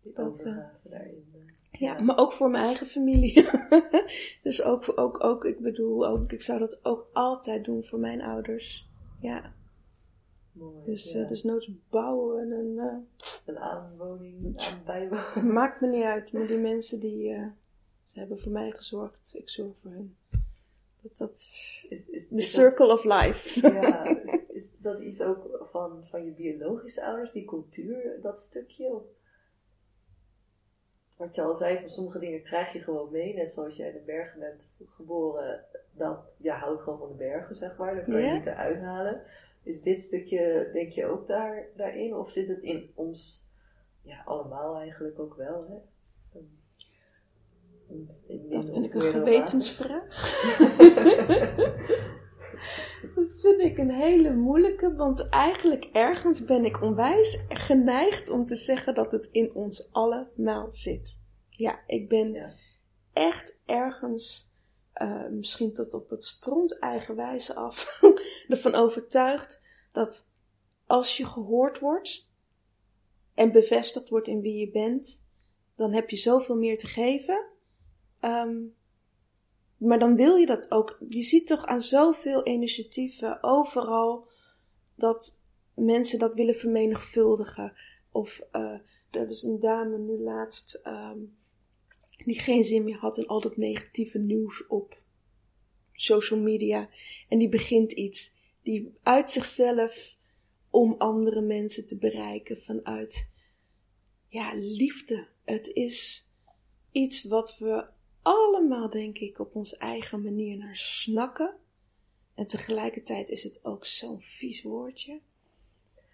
Die Dat, overgave daarin. eh. ja, maar ook voor mijn eigen familie. *laughs* dus ook, ook, ook, ik bedoel, ook, ik zou dat ook altijd doen voor mijn ouders. Ja, Mooi. dus, ja. eh, dus noods bouwen en eh, Een aanwoning, aan bijwoning. maakt me niet uit. Maar die mensen die, eh, ze hebben voor mij gezorgd, ik zorg voor hen. Dat, dat is Is, is, the is circle of life. dat, *laughs* ja, is, is dat iets ook van, van je biologische ouders, die cultuur, dat stukje? Of, wat je al zei, van sommige dingen krijg je gewoon mee. Net zoals jij in de bergen bent geboren, dat je houdt gewoon van de bergen, zeg maar. Dat kan je niet eruit halen. Is dit stukje, denk je ook daar, daarin? Of zit het in ons, ja, allemaal eigenlijk ook wel, hè? In, in Dat minder vind ik een gewetensvraag. *laughs* dat vind ik een hele moeilijke, want eigenlijk ergens ben ik onwijs geneigd om te zeggen dat het in ons allemaal zit. Ja, ik ben echt ergens, uh, misschien tot op het stront eigen wijze af, *laughs* ervan overtuigd dat als je gehoord wordt en bevestigd wordt in wie je bent, dan heb je zoveel meer te geven. Um, maar dan wil je dat ook. Je ziet toch aan zoveel initiatieven overal dat mensen dat willen vermenigvuldigen. Of uh, er was een dame nu laatst um, die geen zin meer had in al dat negatieve nieuws op social media. En die begint iets. Die uit zichzelf om andere mensen te bereiken vanuit ja, liefde. Het is iets wat we allemaal, denk ik, op onze eigen manier naar snakken. En tegelijkertijd is het ook zo'n vies woordje.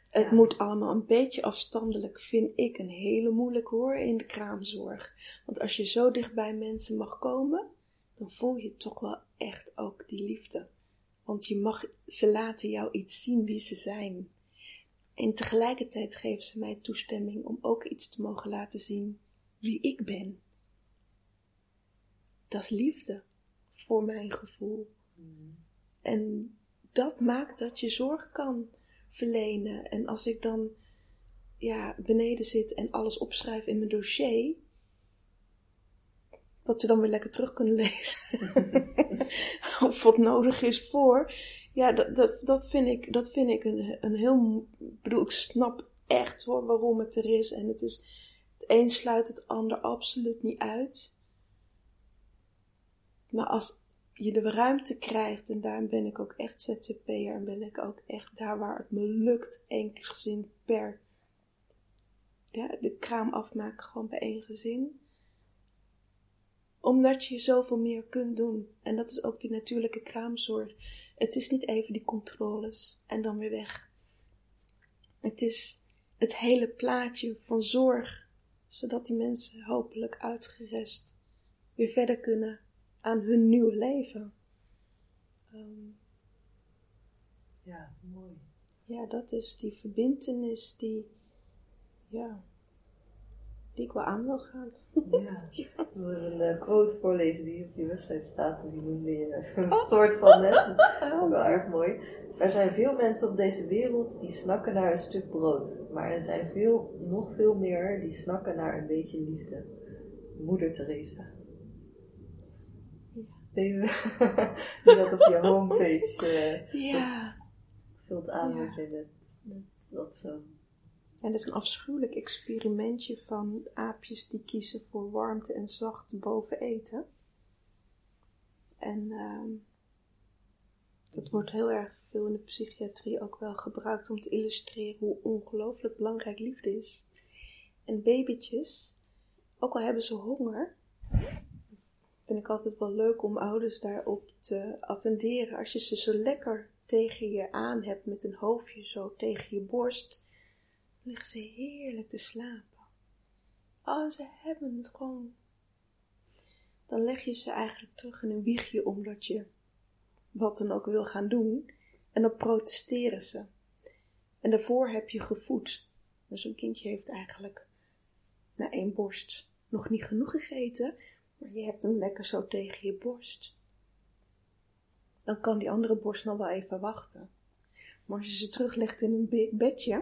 Het moet allemaal een beetje afstandelijk, vind ik een hele moeilijk hoor in de kraamzorg. Want als je zo dicht bij mensen mag komen, dan voel je toch wel echt ook die liefde. Want je mag, ze laten jou iets zien wie ze zijn. En tegelijkertijd geven ze mij toestemming om ook iets te mogen laten zien wie ik ben. Dat is liefde, voor mijn gevoel. Mm. En dat maakt dat je zorg kan verlenen. En als ik dan ja, beneden zit en alles opschrijf in mijn dossier, dat ze dan weer lekker terug kunnen *laughs* lezen. *laughs* of wat nodig is voor. Ja, dat, dat, dat vind ik, dat vind ik een, een heel. Ik bedoel, ik snap echt hoor waarom het er is. En het is. Het een sluit het ander absoluut niet uit. Maar als je de ruimte krijgt, en daarom ben ik ook echt ZZP'er, en ben ik ook echt daar waar het me lukt, één gezin per, ja, de kraam afmaken gewoon bij één gezin. Omdat je zoveel meer kunt doen. En dat is ook die natuurlijke kraamzorg. Het is niet even die controles en dan weer weg. Het is het hele plaatje van zorg, zodat die mensen hopelijk uitgerest weer verder kunnen aan hun nieuwe leven. Um, ja, mooi. Ja, dat is die verbindenis die, ja, die ik wel aan wil gaan. Ja, *laughs* ik wil een uh, quote voorlezen die op je website staat en die noemde je *laughs* een oh. soort van net. *laughs* Wel erg mooi. Er zijn veel mensen op deze wereld die snakken naar een stuk brood, maar er zijn veel, nog veel meer die snakken naar een beetje liefde. Moeder Teresa. *laughs* Die dat op je homepage. Uh, ja. Vult aan ja. wat je net, net dat zo. En dat is een afschuwelijk experimentje van aapjes die kiezen voor warmte en zacht boven eten. En uh, dat wordt heel erg veel in de psychiatrie ook wel gebruikt om te illustreren hoe ongelooflijk belangrijk liefde is. En babytjes, ook al hebben ze honger, vind ik altijd wel leuk om ouders daarop te attenderen. Als je ze zo lekker tegen je aan hebt met een hoofdje zo tegen je borst, liggen ze heerlijk te slapen. Oh, ze hebben het gewoon. Dan leg je ze eigenlijk terug in een wiegje omdat je wat dan ook wil gaan doen. En dan protesteren ze. En daarvoor heb je gevoed. Dus een kindje heeft eigenlijk na één borst nog niet genoeg gegeten, maar je hebt hem lekker zo tegen je borst. Dan kan die andere borst nog wel even wachten. Maar als je ze teruglegt in een bedje,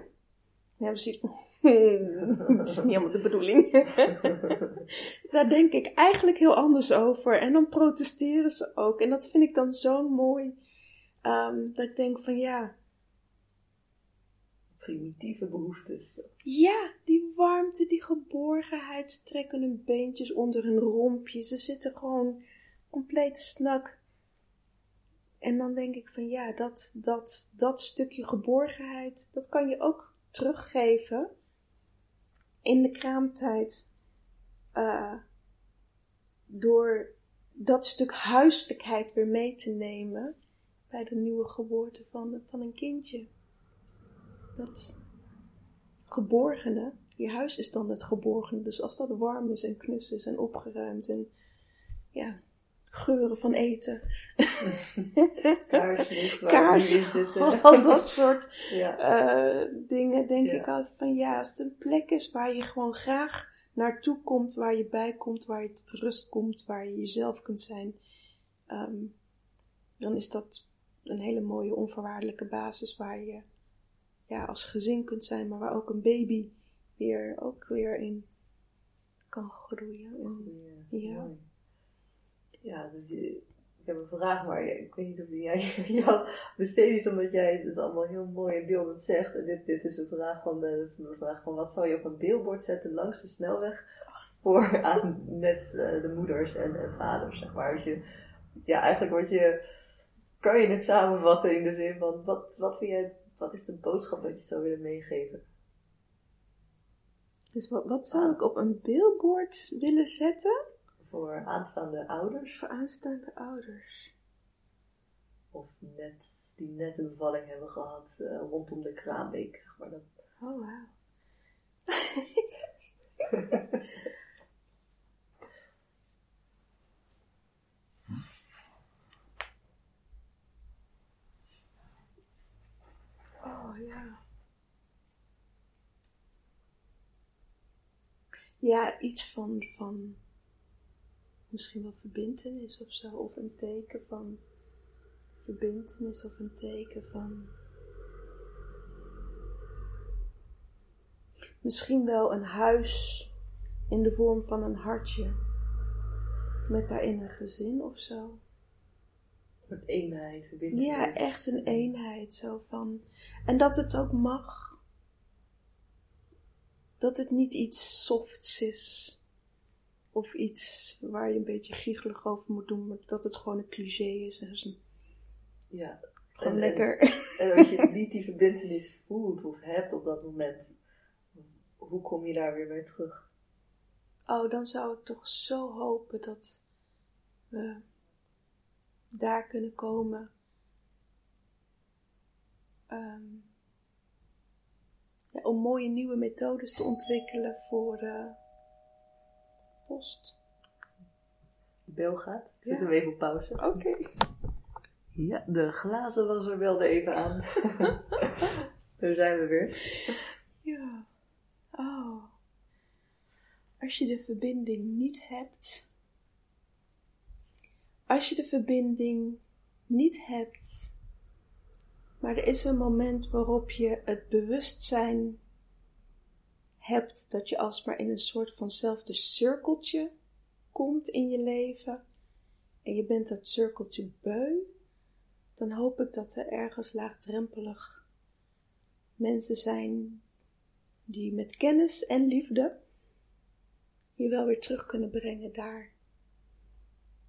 dan hebben ze *laughs* dat is niet helemaal de bedoeling. *laughs* Daar denk ik eigenlijk heel anders over. En dan protesteren ze ook. En dat vind ik dan zo mooi. Um, dat ik denk van ja, primitieve behoeftes. Ja, die warmte, die geborgenheid. Ze trekken hun beentjes onder hun rompje. Ze zitten gewoon compleet snak. En dan denk ik van ja, dat, dat, dat stukje geborgenheid, dat kan je ook teruggeven in de kraamtijd. Uh, door dat stuk huiselijkheid weer mee te nemen bij de nieuwe geboorte van, van een kindje dat geborgene, je huis is dan het geborgene. Dus als dat warm is en knus is en opgeruimd en ja, geuren van eten. *laughs* Waar zitten. *laughs* Al dat soort ja. uh, dingen denk ik altijd van ja, als het een plek is waar je gewoon graag naartoe komt, waar je bij komt, waar je tot rust komt, waar je jezelf kunt zijn, ehm, dan is dat een hele mooie onvoorwaardelijke basis waar je ja, als gezin kunt zijn, maar waar ook een baby weer, ook weer in kan groeien. En, ja. Ja, dus ik heb een vraag, maar ik weet niet of die jij *laughs* jou besteed is, omdat jij het allemaal heel mooi in beelden zegt. En dit, dit is een vraag van, de, is een vraag van wat zou je op een billboard zetten langs de snelweg voor *laughs* aan net uh, de moeders en, en vaders, zeg maar. Als je, ja, eigenlijk word je, kan je het samenvatten in de zin van, wat, wat vind jij, wat is de boodschap dat je zou willen meegeven? Dus wat, wat zou ik op een billboard willen zetten? Voor aanstaande ouders? Voor aanstaande ouders. Of net, die net een bevalling hebben gehad uh, rondom de kraamweek. Maar dat... Oh, wauw. *laughs* ja. Ja, iets van, van misschien wel verbintenis of zo, of een teken van verbintenis of een teken van misschien wel een huis in de vorm van een hartje met daarin een gezin of zo. Een eenheid, verbintenis. Ja, echt een eenheid zo van. En dat het ook mag. Dat het niet iets softs is of iets waar je een beetje giechelig over moet doen, maar dat het gewoon een cliché is. Een, ja. Gewoon en, lekker. En, als je *laughs* niet die verbindenis voelt of hebt op dat moment, hoe kom je daar weer bij terug? Oh, dan zou ik toch zo hopen dat we daar kunnen komen. Ehm, ja, om mooie nieuwe methodes te ontwikkelen voor, uh, post. De bel gaat. Ik zet hem even op pauze. Oké. Ja, de glazen was er wel even aan. *laughs* Daar zijn we weer. Ja. Oh. Als je de verbinding niet hebt. Als je de verbinding niet hebt. Maar er is een moment waarop je het bewustzijn hebt dat je alsmaar in een soort vanzelfde cirkeltje komt in je leven en je bent dat cirkeltje beu, dan hoop ik dat er ergens laagdrempelig mensen zijn die met kennis en liefde je wel weer terug kunnen brengen daar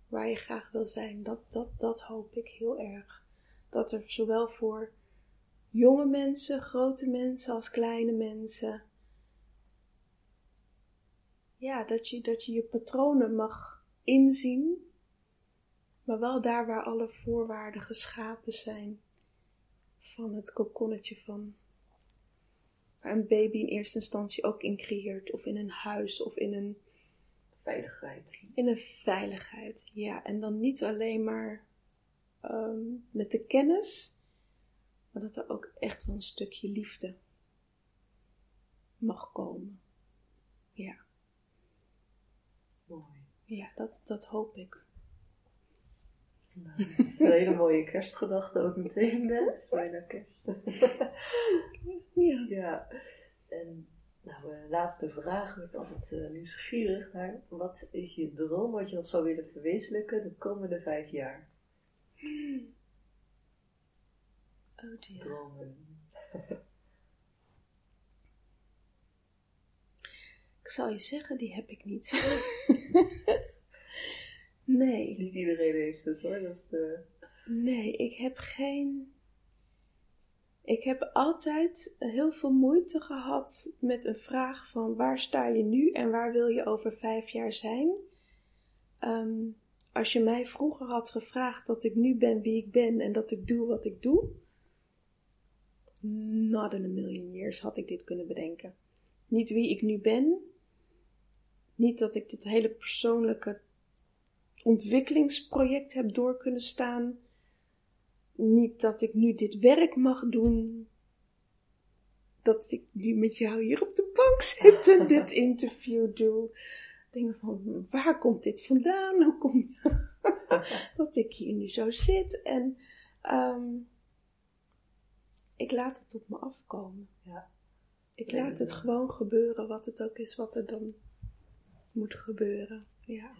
waar je graag wil zijn. Dat, dat, dat hoop ik heel erg. Dat er zowel voor jonge mensen, grote mensen als kleine mensen ja, dat je, dat je je patronen mag inzien, maar wel daar waar alle voorwaarden geschapen zijn van het kokonnetje van waar een baby in eerste instantie ook in creëert, of in een huis, of in een veiligheid. In een veiligheid, ja. En dan niet alleen maar ehm, met de kennis, maar dat er ook echt wel een stukje liefde mag komen. Ja. Mooi. Ja, dat, dat hoop ik. Nou, dat is een hele mooie kerstgedachte ook meteen net. Bijna kerst. *laughs* ja. ja. En nou, uh, laatste vraag. Ik ben altijd uh, nieuwsgierig naar. Wat is je droom wat je nog zou willen verwezenlijken de komende vijf jaar? Oh dear. Dromen. *laughs* Ik zal je zeggen, die heb ik niet. *laughs* nee. Niet iedereen heeft het hoor. Dat is de... Nee, ik heb geen. Ik heb altijd heel veel moeite gehad met een vraag van waar sta je nu en waar wil je over vijf jaar zijn. Ehm, als je mij vroeger had gevraagd dat ik nu ben wie ik ben en dat ik doe wat ik doe, not in a million years had ik dit kunnen bedenken. Niet wie ik nu ben, niet dat ik dit hele persoonlijke ontwikkelingsproject heb door kunnen staan. Niet dat ik nu dit werk mag doen. dat ik nu met jou hier op de bank zit en *laughs* dit interview doe. Denk van, waar komt dit vandaan? Hoe kom je *laughs* dat ik hier nu zo zit? En ehm, ik laat het op me afkomen. Ja. Ik laat het gewoon gebeuren, wat het ook is wat er dan moet gebeuren. Ja.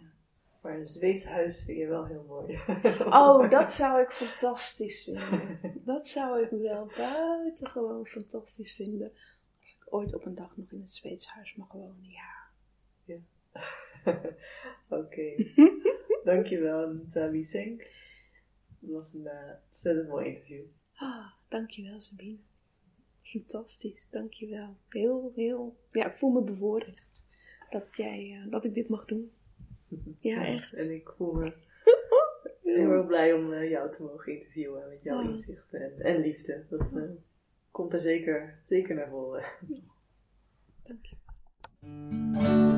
Maar een Zweeds huis vind je wel heel mooi. Oh, *laughs* dat zou ik fantastisch vinden. Dat zou ik wel buitengewoon fantastisch vinden. Als ik ooit op een dag nog in het Zweeds huis mag wonen, ja. Ja. *laughs* Oké. *laughs* Dankjewel, Tabi. Dat was een uh, ontzettend mooi interview. Ah, dankjewel Sabine. Fantastisch, dankjewel. Heel, heel, ja, ik voel me bevoorrecht dat jij, uh, dat ik dit mag doen. Ja, echt. En ik voel me *laughs* heel erg blij om uh, jou te mogen interviewen met jouw inzichten en, en, liefde. Dat uh, komt er zeker, zeker naar voren. Dank je. *laughs*